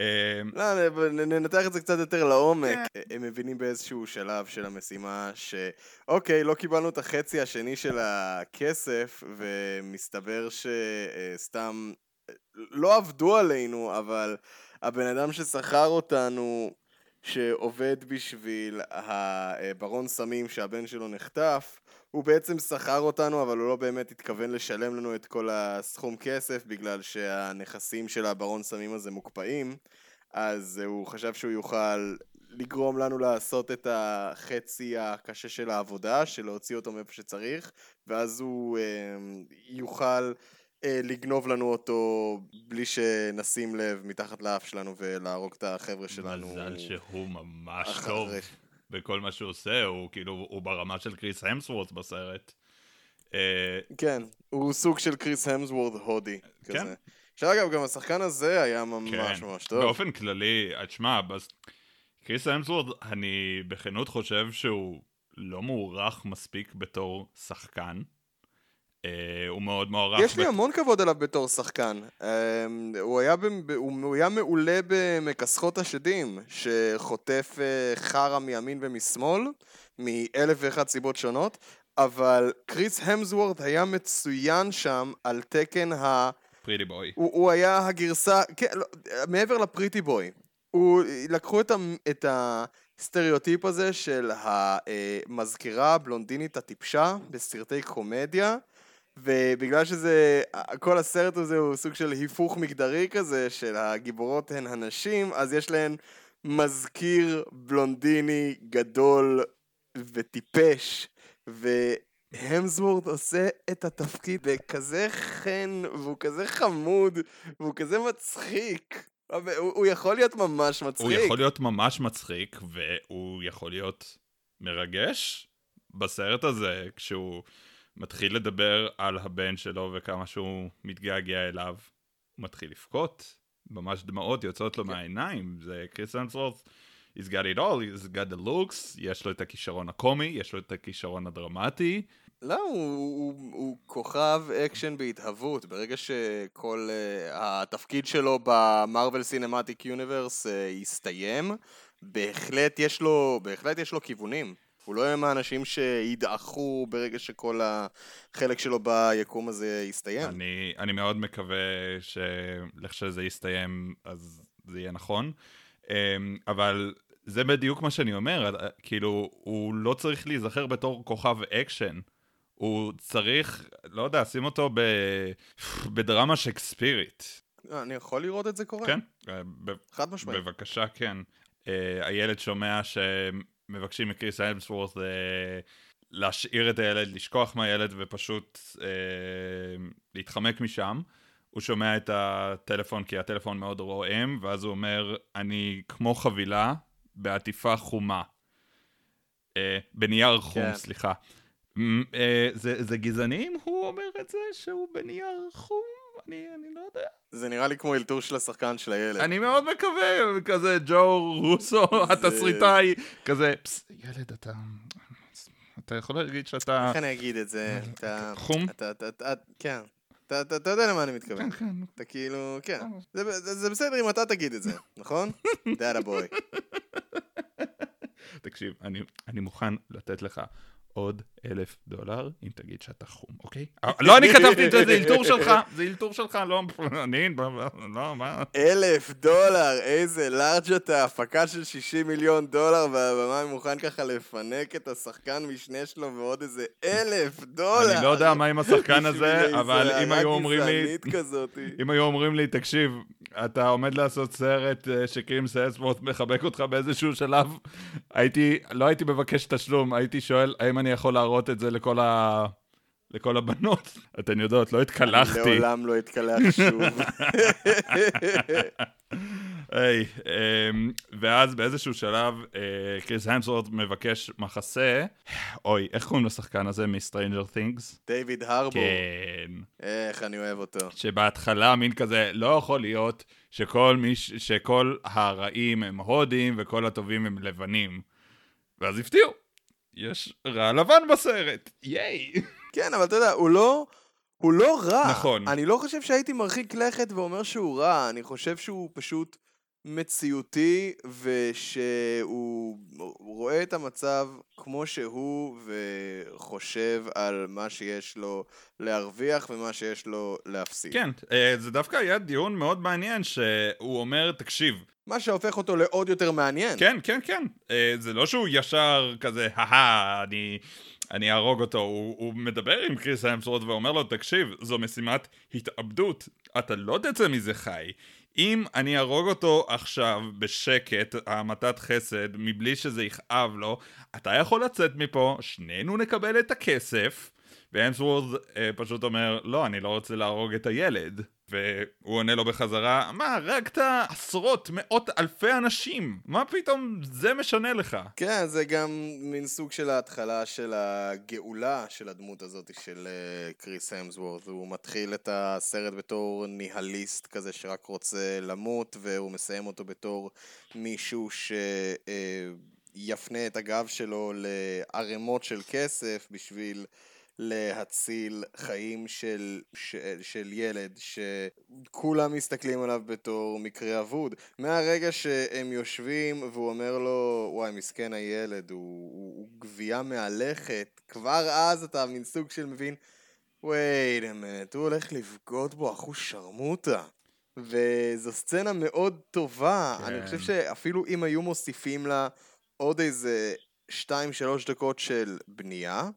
אה, לא, ננתח את זה קצת יותר לעומק. כן. הם מבינים באיזשהו שלב של המשימה שאוקיי, לא קיבלנו את החצי השני של הכסף, ומסתבר שסתם לא עבדו עלינו, אבל הבן אדם ששכר אותנו, שעובד בשביל הברון סמים שהבן שלו נחטף, הוא בעצם שכר אותנו, אבל הוא לא באמת התכוון לשלם לנו את כל הסכום כסף, בגלל שהנכסים של הברון סמים הזה מוקפאים, אז הוא חשב שהוא יוכל לגרום לנו לעשות את החצי הקשה של העבודה, של להוציא אותו מאיפה שצריך, ואז הוא אה, יוכל אה, לגנוב לנו אותו בלי שנשים לב מתחת לאף שלנו ולהרוג את החבר'ה שלנו. מזל שהוא ממש אחרי. טוב בכל מה שהוא עושה, הוא כאילו, הוא ברמה של קריס המסוורט בסרט. אה, כן, הוא סוג של קריס המסוורט הודי. כן. כזה. עכשיו אגב, גם השחקן הזה היה ממש כן. ממש טוב. באופן כללי, תשמע, בס... קריס המסוורט, אני בכנות חושב שהוא לא מוערך מספיק בתור שחקן. Uh, הוא מאוד מוערך. יש לי המון כבוד אליו בתור שחקן. Uh, הוא, היה ב... הוא היה מעולה במכסחות השדים, שחוטף uh, חרא מימין ומשמאל, מאלף ואחת סיבות שונות, אבל קריס המסוורד היה מצוין שם על תקן ה... פריטי בוי. הוא, הוא היה הגרסה, כן, לא, מעבר לפריטי בוי. הוא, לקחו את, ה, את הסטריאוטיפ הזה של המזכירה הבלונדינית הטיפשה בסרטי קומדיה, ובגלל שזה, כל הסרט הזה הוא סוג של היפוך מגדרי כזה, של הגיבורות הן הנשים, אז יש להן מזכיר בלונדיני גדול וטיפש, והמסוורד עושה את התפקיד בכזה חן, והוא כזה חמוד, והוא כזה מצחיק. הוא, הוא יכול להיות ממש מצחיק. הוא יכול להיות ממש מצחיק, והוא יכול להיות מרגש בסרט הזה, כשהוא... מתחיל לדבר על הבן שלו וכמה שהוא מתגעגע אליו. מתחיל לבכות, ממש דמעות יוצאות לו כן. מהעיניים, זה קריס אנסוורס. he's got it all, he's got the looks, יש לו את הכישרון הקומי, יש לו את הכישרון הדרמטי. לא, הוא, הוא, הוא כוכב אקשן בהתהוות, ברגע שכל אה, התפקיד שלו ב Marvel Cinematic Universe יסתיים, בהחלט יש לו, בהחלט יש לו כיוונים. הוא לא יהיה מהאנשים שידעכו ברגע שכל החלק שלו ביקום הזה יסתיים. אני, אני מאוד מקווה שלכשזה יסתיים אז זה יהיה נכון, אמ, אבל זה בדיוק מה שאני אומר, כאילו, הוא לא צריך להיזכר בתור כוכב אקשן. הוא צריך, לא יודע, שים אותו ב... בדרמה שקספירית. אני יכול לראות את זה קורה? כן. חד משמעית. בבקשה, כן. אה, הילד שומע מבקשים מכריס המסוורת' אה, להשאיר את הילד, לשכוח מהילד ופשוט אה, להתחמק משם. הוא שומע את הטלפון כי הטלפון מאוד רועם, ואז הוא אומר, אני כמו חבילה בעטיפה חומה. אה, בנייר חום, כן. סליחה. אה, זה, זה גזעני אם הוא אומר את זה שהוא בנייר חום? אני, אני לא יודע. זה נראה לי כמו אלתור של השחקן של הילד. אני מאוד מקווה, כזה ג'ו רוסו, התסריטאי, כזה, פס, ילד, אתה... אתה יכול להגיד שאתה... איך אני אגיד את זה? אתה... חום? אתה, אתה, אתה, כן. אתה, אתה יודע למה אני מתכוון. כן, כן. אתה כאילו, כן. זה, זה, זה בסדר אם אתה תגיד את זה, נכון? דאדה בוי. תקשיב, אני, אני מוכן לתת לך עוד אלף דולר אם תגיד שאתה חום, אוקיי? לא אני כתבתי את זה, זה אלתור שלך, זה אלתור שלך, לא, אני, לא, מה? אלף דולר, איזה לארג' אתה, הפקה של 60 מיליון דולר, והבמאי מוכן ככה לפנק את השחקן משנה שלו ועוד איזה אלף דולר. אני לא יודע מה עם השחקן הזה, אבל אם היו אומרים לי, אם היו אומרים לי, תקשיב, אתה עומד לעשות סרט אה, שקרים סייספורט מחבק אותך באיזשהו שלב, הייתי, לא הייתי מבקש תשלום, הייתי שואל, האם אני יכול להראות את זה לכל ה... לכל הבנות. אתן יודעות, לא התקלחתי. לעולם לא אתקלח שוב. היי, אמ, ואז באיזשהו שלב אה, קריס המסוורט מבקש מחסה. אוי, איך קוראים לשחקן הזה מ-Stranger Things? דיוויד הרבור. כן. איך אני אוהב אותו. שבהתחלה מין כזה, לא יכול להיות שכל, מיש, שכל הרעים הם הודים וכל הטובים הם לבנים. ואז הפתיעו. יש רע לבן בסרט, ייי. כן, אבל אתה יודע, הוא לא... הוא לא רע. נכון. אני לא חושב שהייתי מרחיק לכת ואומר שהוא רע, אני חושב שהוא פשוט מציאותי, ושהוא רואה את המצב כמו שהוא, וחושב על מה שיש לו להרוויח ומה שיש לו להפסיד. כן, אה, זה דווקא היה דיון מאוד מעניין, שהוא אומר, תקשיב, מה שהופך אותו לעוד יותר מעניין. כן, כן, כן. אה, זה לא שהוא ישר כזה, הא אני, אני אהרוג אותו. הוא, הוא מדבר עם קריס המסורד ואומר לו, תקשיב, זו משימת התאבדות. אתה לא תצא מזה חי. אם אני אהרוג אותו עכשיו בשקט, המתת חסד, מבלי שזה יכאב לו, אתה יכול לצאת מפה, שנינו נקבל את הכסף. והמסוורד אה, פשוט אומר, לא, אני לא רוצה להרוג את הילד. והוא עונה לו בחזרה, מה, הרגת עשרות, מאות אלפי אנשים, מה פתאום זה משנה לך? כן, זה גם מין סוג של ההתחלה של הגאולה של הדמות הזאת של uh, קריס המסוורד. הוא מתחיל את הסרט בתור ניהליסט כזה שרק רוצה למות, והוא מסיים אותו בתור מישהו ש... Uh, יפנה את הגב שלו לערימות של כסף בשביל להציל חיים של, של, של ילד שכולם מסתכלים עליו בתור מקרה אבוד. מהרגע שהם יושבים והוא אומר לו, וואי, מסכן הילד, הוא, הוא, הוא גבייה מהלכת, כבר אז אתה מין סוג של מבין, a minute, הוא הולך לבגוד בו אחוז שרמוטה. וזו סצנה מאוד טובה, כן. אני חושב שאפילו אם היו מוסיפים לה עוד איזה 2-3 דקות של בנייה,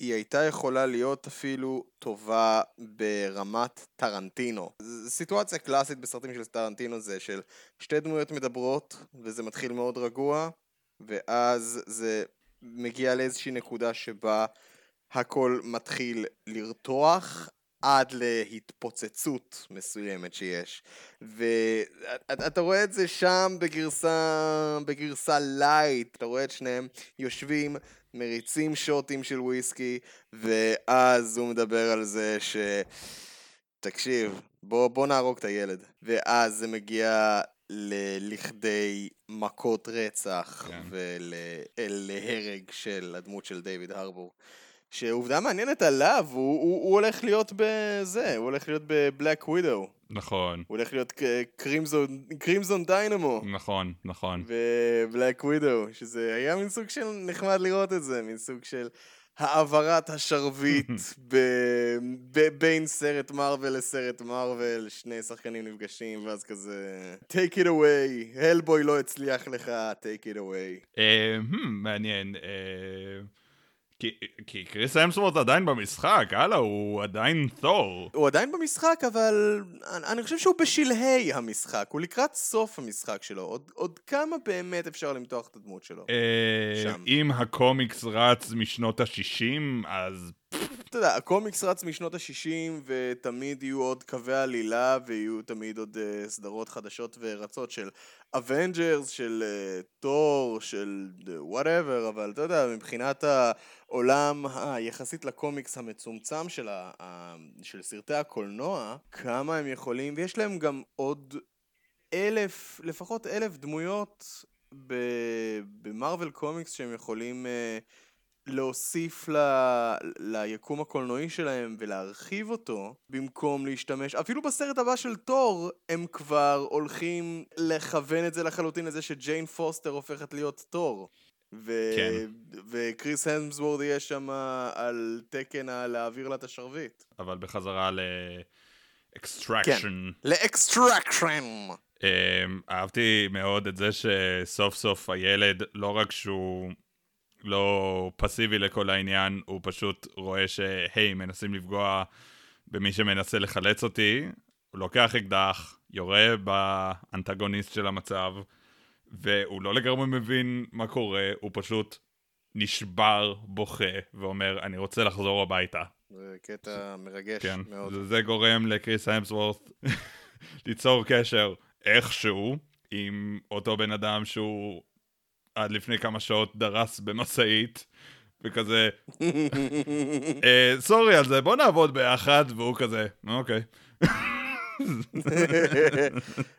היא הייתה יכולה להיות אפילו טובה ברמת טרנטינו. סיטואציה קלאסית בסרטים של טרנטינו זה של שתי דמויות מדברות, וזה מתחיל מאוד רגוע, ואז זה מגיע לאיזושהי נקודה שבה הכל מתחיל לרתוח עד להתפוצצות מסוימת שיש. ואתה רואה את זה שם בגרסה, בגרסה לייט, אתה רואה את שניהם יושבים מריצים שוטים של וויסקי, ואז הוא מדבר על זה ש... תקשיב, בוא, בוא נהרוג את הילד. ואז זה מגיע ל- לכדי מכות רצח כן. ולהרג של הדמות של דיוויד הרבור. שעובדה מעניינת עליו, הוא, הוא, הוא הולך להיות בזה, הוא הולך להיות בבלק ווידו. נכון. הוא הולך להיות קרימזון, קרימזון דיינמו. נכון, נכון. בבלק ווידו, שזה היה מין סוג של נחמד לראות את זה, מין סוג של העברת השרביט ב, ב, בין סרט מארוול לסרט מארוול, שני שחקנים נפגשים, ואז כזה, take it away, הלבוי לא הצליח לך, take it away. אה, hmm, מעניין. אה, כי, כי קריס אמסוורט עדיין במשחק, הלאה, הוא עדיין תור. הוא עדיין במשחק, אבל אני, אני חושב שהוא בשלהי המשחק, הוא לקראת סוף המשחק שלו. עוד, עוד כמה באמת אפשר למתוח את הדמות שלו? אה, שם. אם הקומיקס רץ משנות ה-60, אז... אתה יודע, הקומיקס רץ משנות ה-60, ותמיד יהיו עוד קווי עלילה, ויהיו תמיד עוד uh, סדרות חדשות ורצות של אבנג'רס, של תור, אה, של whatever, אה, אבל אתה יודע, מבחינת העולם היחסית לקומיקס המצומצם של, ה, ה, של סרטי הקולנוע, כמה הם יכולים, ויש להם גם עוד אלף, לפחות אלף דמויות במרוויל קומיקס שהם יכולים אה, להוסיף ל... ליקום הקולנועי שלהם ולהרחיב אותו במקום להשתמש אפילו בסרט הבא של תור הם כבר הולכים לכוון את זה לחלוטין לזה שג'יין פוסטר הופכת להיות תור. ו... כן. וכריס המסוורת' יהיה שם על תקן להעביר לה את השרביט. אבל בחזרה ל Extraction כן, ל Extraction אמ, אהבתי מאוד את זה שסוף סוף הילד לא רק שהוא לא פסיבי לכל העניין, הוא פשוט רואה שהי, מנסים לפגוע במי שמנסה לחלץ אותי, הוא לוקח אקדח, יורה באנטגוניסט של המצב, והוא לא לגמרי מבין מה קורה, הוא פשוט נשבר, בוכה, ואומר, אני רוצה לחזור הביתה. זה קטע מרגש כן, מאוד. זה, זה גורם לקריס האמסוורת' ליצור קשר איכשהו עם אותו בן אדם שהוא עד לפני כמה שעות דרס במשאית, וכזה, אה, סורי על זה, בוא נעבוד ביחד, והוא כזה, אוקיי.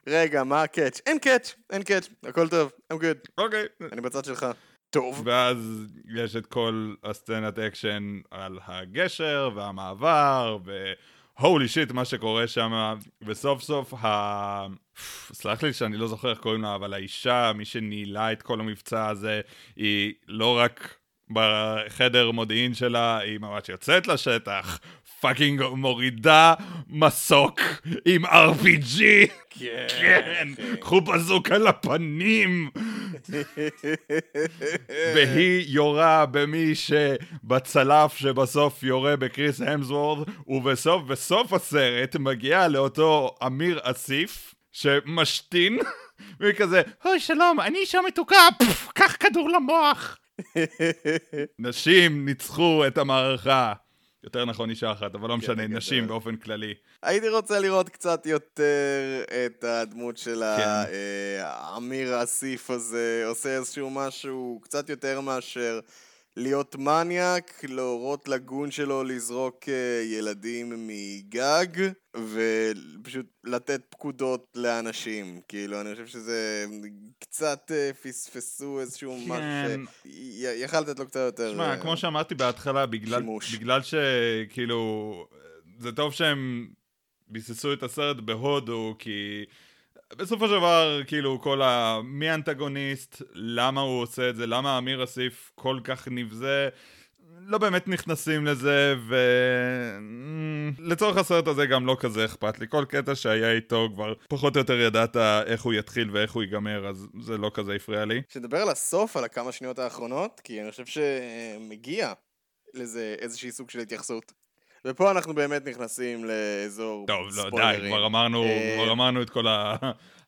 רגע, מה ה catch? אין catch, אין catch, הכל טוב, I'm good, אוקיי. אני בצד שלך. טוב. ואז יש את כל הסצנת אקשן על הגשר והמעבר, ו holy shit מה שקורה שם, וסוף סוף ה... סלח לי שאני לא זוכר איך קוראים לה, אבל האישה, מי שניהלה את כל המבצע הזה, היא לא רק בחדר מודיעין שלה, היא ממש יוצאת לשטח, fucking מורידה מסוק עם RPG. כן. כן, קחו בזוקה לפנים. והיא יורה במי שבצלף שבסוף יורה בקריס המסוורת', ובסוף, בסוף הסרט מגיעה לאותו אמיר אסיף, שמשתין, והיא כזה, אוי שלום, אני אישה מתוקה, פפפ, קח כדור למוח. נשים ניצחו את המערכה. יותר נכון אישה אחת, אבל לא משנה, גדול. נשים באופן כללי. הייתי רוצה לראות קצת יותר את הדמות של כן. האמיר האסיף הזה, עושה איזשהו משהו קצת יותר מאשר להיות מניאק, להורות לגון שלו לזרוק אה, ילדים מגג, ופשוט לתת פקודות לאנשים. כאילו, אני חושב שזה קצת אה, פספסו איזשהו כן. משהו ש... יכל לתת לו קצת יותר... תשמע, אה, כמו שאמרתי בהתחלה, בגלל, שימוש. בגלל שכאילו, זה טוב שהם ביססו את הסרט בהודו, כי בסופו של דבר, כאילו, כל ה... מי האנטגוניסט, למה הוא עושה את זה, למה אמיר אסיף כל כך נבזה, לא באמת נכנסים לזה, ו... לצורך הסרט הזה גם לא כזה אכפת לי. כל קטע שהיה איתו כבר פחות או יותר ידעת איך הוא יתחיל ואיך הוא ייגמר, אז זה לא כזה הפריע לי. שנדבר על הסוף, על הכמה שניות האחרונות, כי אני חושב שמגיע לזה איזושהי סוג של התייחסות. ופה אנחנו באמת נכנסים לאזור טוב, לא, די, ספוילרים. כבר אמרנו, אה, כבר אמרנו את כל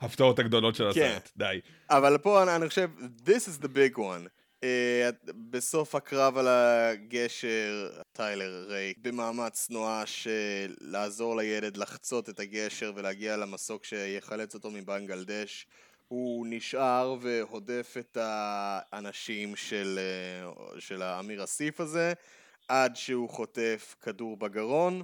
ההפתעות הגדולות של כן. הסרט, די. אבל פה אני, אני חושב, this is the big one. Uh, בסוף הקרב על הגשר, טיילר ריי, במאמץ נואש uh, לעזור לילד לחצות את הגשר ולהגיע למסוק שיחלץ אותו מבנגלדש. הוא נשאר והודף את האנשים של, uh, של האמיר אסיף הזה עד שהוא חוטף כדור בגרון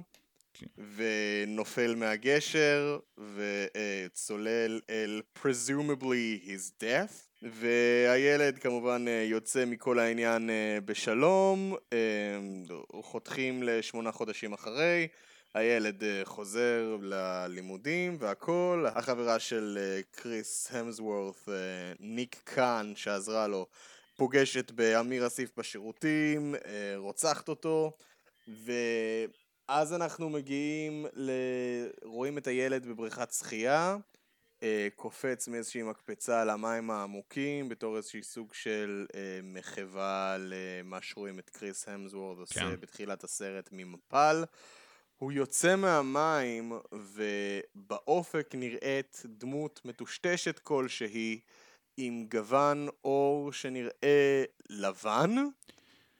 כן. ונופל מהגשר וצולל אל presumably his death והילד כמובן אה, יוצא מכל העניין אה, בשלום, אה, חותכים לשמונה חודשים אחרי, הילד חוזר ללימודים והכל, החברה של קריס המסוורת', ניק קאן שעזרה לו, פוגשת באמיר אסיף בשירותים, אה, רוצחת אותו, ואז אנחנו מגיעים, ל... רואים את הילד בבריכת שחייה, אה, קופץ מאיזושהי מקפצה למים העמוקים בתור איזשהי סוג של אה, מחווה למה שרואים את קריס המסוורד עושה כן. בתחילת הסרט ממפל. הוא יוצא מהמים ובאופק נראית דמות מטושטשת כלשהי עם גוון עור שנראה לבן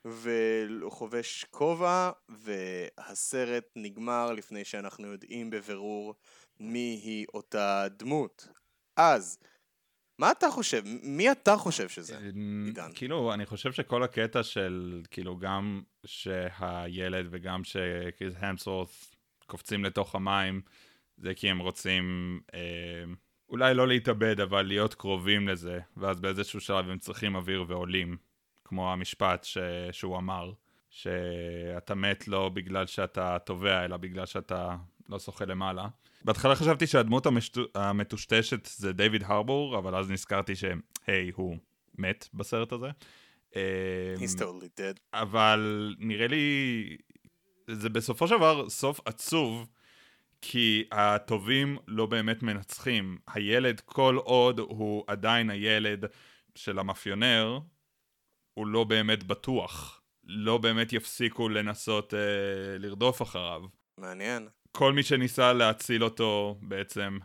וחובש כובע והסרט נגמר לפני שאנחנו יודעים בבירור מי היא אותה דמות. אז, מה אתה חושב? מי אתה חושב שזה? עידן. כאילו, אני חושב שכל הקטע של, כאילו, גם שהילד וגם שקריס המסורת קופצים לתוך המים, זה כי הם רוצים אה, אולי לא להתאבד, אבל להיות קרובים לזה, ואז באיזשהו שלב הם צריכים אוויר ועולים, כמו המשפט ש... שהוא אמר, שאתה מת לא בגלל שאתה טובע, אלא בגלל שאתה לא שוחה למעלה. בהתחלה חשבתי שהדמות המשט... המטושטשת זה דיוויד הרבור, אבל אז נזכרתי שהי, הוא מת בסרט הזה. אמ, He's totally dead. אבל נראה לי, זה בסופו של דבר סוף עצוב, כי הטובים לא באמת מנצחים. הילד, כל עוד הוא עדיין הילד של המאפיונר, הוא לא באמת בטוח. לא באמת יפסיקו לנסות אה, לרדוף אחריו. מעניין. כל מי שניסה להציל אותו בעצם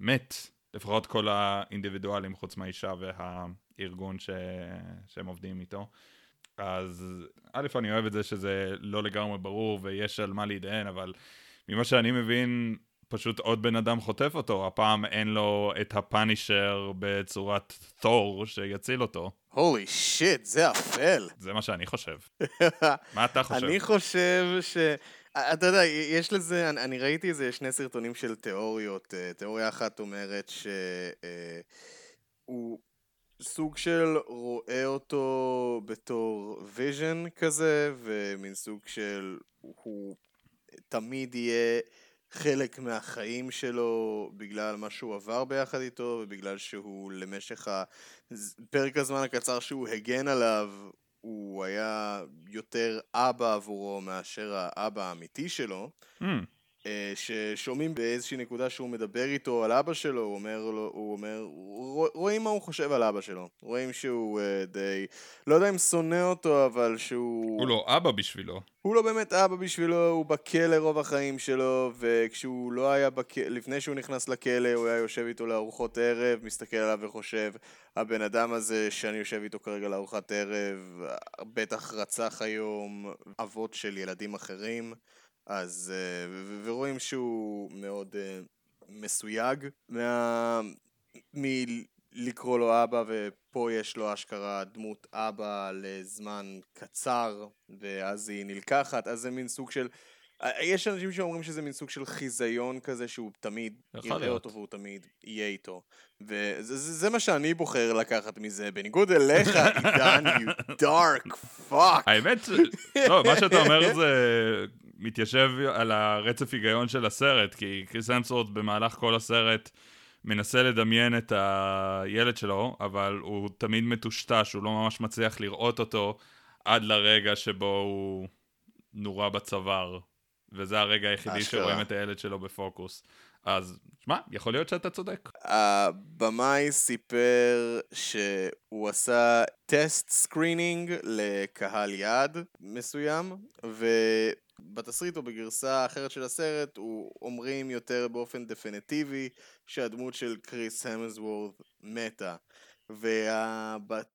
מת. לפחות כל האינדיבידואלים חוץ מהאישה והארגון ש... שהם עובדים איתו. אז א', אני אוהב את זה שזה לא לגמרי ברור ויש על מה להתדיין, אבל ממה שאני מבין, פשוט עוד בן אדם חוטף אותו, הפעם אין לו את הפאנישר בצורת תור שיציל אותו. הולי שיט, זה אפל. זה מה שאני חושב. מה אתה חושב? אני חושב ש... אתה יודע, יש לזה, אני, אני ראיתי איזה שני סרטונים של תיאוריות. אה, תיאוריה אחת אומרת שהוא סוג של רואה אותו בתור vision כזה, ומין סוג של הוא תמיד יהיה חלק מהחיים שלו בגלל מה שהוא עבר ביחד איתו, ובגלל שהוא למשך הפרק הזמן הקצר שהוא הגן עליו, הוא היה יותר אבא עבורו מאשר האבא האמיתי שלו. Mm. ששומעים באיזושהי נקודה שהוא מדבר איתו על אבא שלו, הוא אומר, לו, הוא אומר, רואים מה הוא חושב על אבא שלו. רואים שהוא uh, די, לא יודע אם שונא אותו, אבל שהוא... הוא לא אבא בשבילו. הוא לא באמת אבא בשבילו, הוא בכלא רוב החיים שלו, וכשהוא לא היה בכלא, לפני שהוא נכנס לכלא, הוא היה יושב איתו לארוחות ערב, מסתכל עליו וחושב, הבן אדם הזה שאני יושב איתו כרגע לארוחת ערב, בטח רצח היום אבות של ילדים אחרים. אז, אה, ורואים שהוא מאוד אה, מסויג מה... מלקרוא לו אבא, ופה יש לו אשכרה דמות אבא לזמן קצר, ואז היא נלקחת, אז זה מין סוג של... אה, יש אנשים שאומרים שזה מין סוג של חיזיון כזה שהוא תמיד יראה אותו והוא תמיד יהיה איתו. וזה זה, זה מה שאני בוחר לקחת מזה, בניגוד אליך, עידן, you dark fuck. האמת, לא, מה שאתה אומר זה מתיישב על הרצף היגיון של הסרט, כי קריס המסוורת' במהלך כל הסרט מנסה לדמיין את הילד שלו, אבל הוא תמיד מטושטש, הוא לא ממש מצליח לראות אותו עד לרגע שבו הוא נורה בצוואר. וזה הרגע היחידי אשכרה. שרואים את הילד שלו בפוקוס. אז, שמע, יכול להיות שאתה צודק. הבמאי סיפר שהוא עשה test screening לקהל יעד מסוים, ובתסריט או בגרסה אחרת של הסרט, הוא אומרים יותר באופן דפיניטיבי שהדמות של קריס המסוורת' מתה. וב test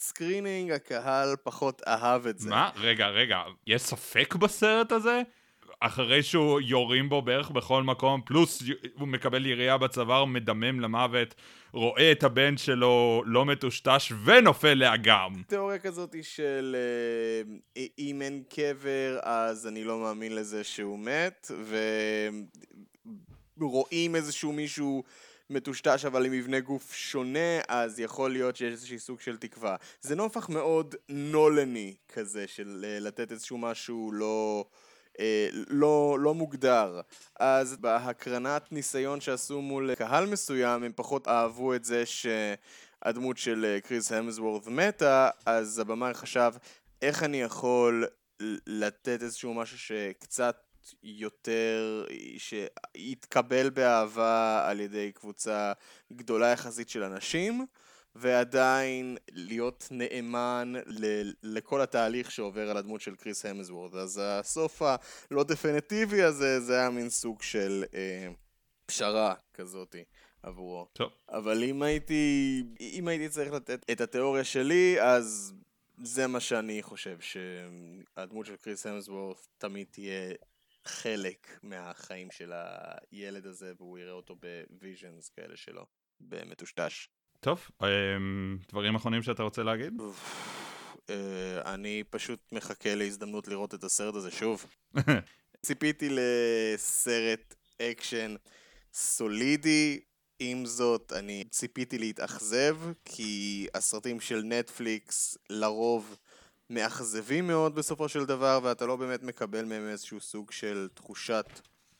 screening הקהל פחות אהב את זה. מה? רגע, רגע, יש ספק בסרט הזה? אחרי שהוא יורים בו בערך בכל מקום, פלוס הוא מקבל ירייה בצוואר, מדמם למוות, רואה את הבן שלו לא מטושטש ונופל לאגם. תיאוריה כזאת היא של אה, אם אין קבר אז אני לא מאמין לזה שהוא מת, ורואים איזשהו מישהו... מטושטש אבל עם מבנה גוף שונה, אז יכול להיות שיש איזשהי סוג של תקווה. זה נופח מאוד נולני כזה, של אה, לתת איזשהו משהו לא... אה, לא, לא מוגדר. אז בהקרנת ניסיון שעשו מול קהל מסוים, הם פחות אהבו את זה שהדמות של אה, קריס המסוורת מתה, אז הבמאי חשב, איך אני יכול לתת איזשהו משהו שקצת יותר, שיתקבל באהבה על ידי קבוצה גדולה יחסית של אנשים. ועדיין להיות נאמן ל- לכל התהליך שעובר על הדמות של קריס המזוורד. אז הסוף הלא דפינטיבי הזה, זה היה מין סוג של אה, פשרה כזאתי. עבורו. טוב. אבל אם הייתי, אם הייתי צריך לתת את התיאוריה שלי, אז זה מה שאני חושב, שהדמות של קריס המסוורת' תמיד תהיה חלק מהחיים של הילד הזה, והוא יראה אותו ב visions כאלה שלו, במטושטש. טוב, אמ, דברים אחרונים שאתה רוצה להגיד? אה, אני פשוט מחכה להזדמנות לראות את הסרט הזה שוב. ציפיתי לסרט אקשן סולידי, עם זאת אני ציפיתי להתאכזב, כי הסרטים של נטפליקס לרוב מאכזבים מאוד בסופו של דבר, ואתה לא באמת מקבל מהם איזשהו סוג של תחושת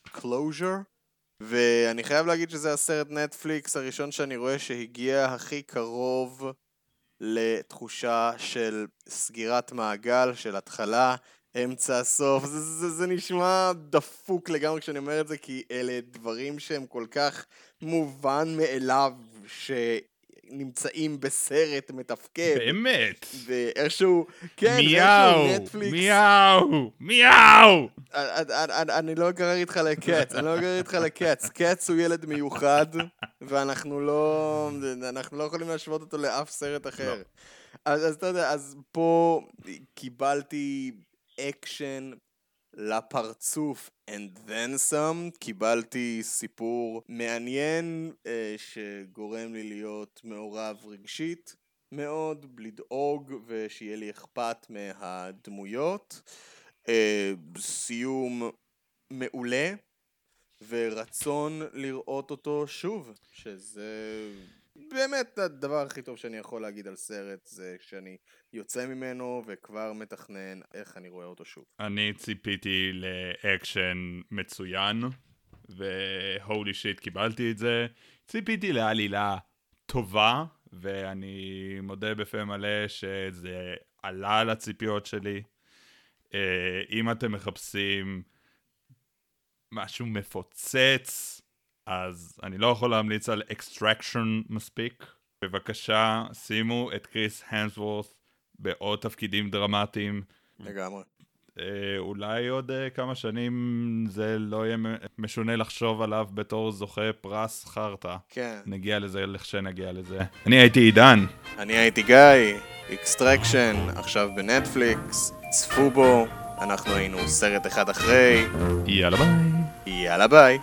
closure. ואני חייב להגיד שזה הסרט נטפליקס הראשון שאני רואה שהגיע הכי קרוב לתחושה של סגירת מעגל, של התחלה, אמצע, סוף. זה, זה, זה נשמע דפוק לגמרי כשאני אומר את זה, כי אלה דברים שהם כל כך מובן מאליו, ש... נמצאים בסרט מתפקד. באמת. ואיכשהו, כן, מיאו, נטפליקס... מיאו, מיאו. אני לא אגרר איתך ל Cats, אני לא אגרר איתך ל Cats. Cats הוא ילד מיוחד, ואנחנו לא, אנחנו לא יכולים להשוות אותו לאף סרט אחר. לא. אז, אז אתה יודע, אז פה קיבלתי אקשן לפרצוף and then some, קיבלתי סיפור מעניין אה, שגורם לי להיות מעורב רגשית מאוד, לדאוג ושיהיה לי אכפת מהדמויות. אה, סיום מעולה ורצון לראות אותו שוב, שזה באמת הדבר הכי טוב שאני יכול להגיד על סרט זה שאני יוצא ממנו וכבר מתכנן איך אני רואה אותו שוב. אני ציפיתי לאקשן מצוין, והולי שיט קיבלתי את זה. ציפיתי לעלילה טובה, ואני מודה בפה מלא שזה עלה על הציפיות שלי. אה, אם אתם מחפשים משהו מפוצץ, אז אני לא יכול להמליץ על Extraction מספיק. בבקשה, שימו את קריס המסוורת' בעוד תפקידים דרמטיים. לגמרי. אה, אולי עוד אה, כמה שנים זה לא יהיה משונה לחשוב עליו בתור זוכה פרס חרטא. כן. נגיע לזה לכשנגיע לזה. אני הייתי עידן. אני הייתי גיא, Extraction, עכשיו בנטפליקס, צפו בו, אנחנו היינו סרט אחד אחרי, יאללה ביי. יאללה ביי.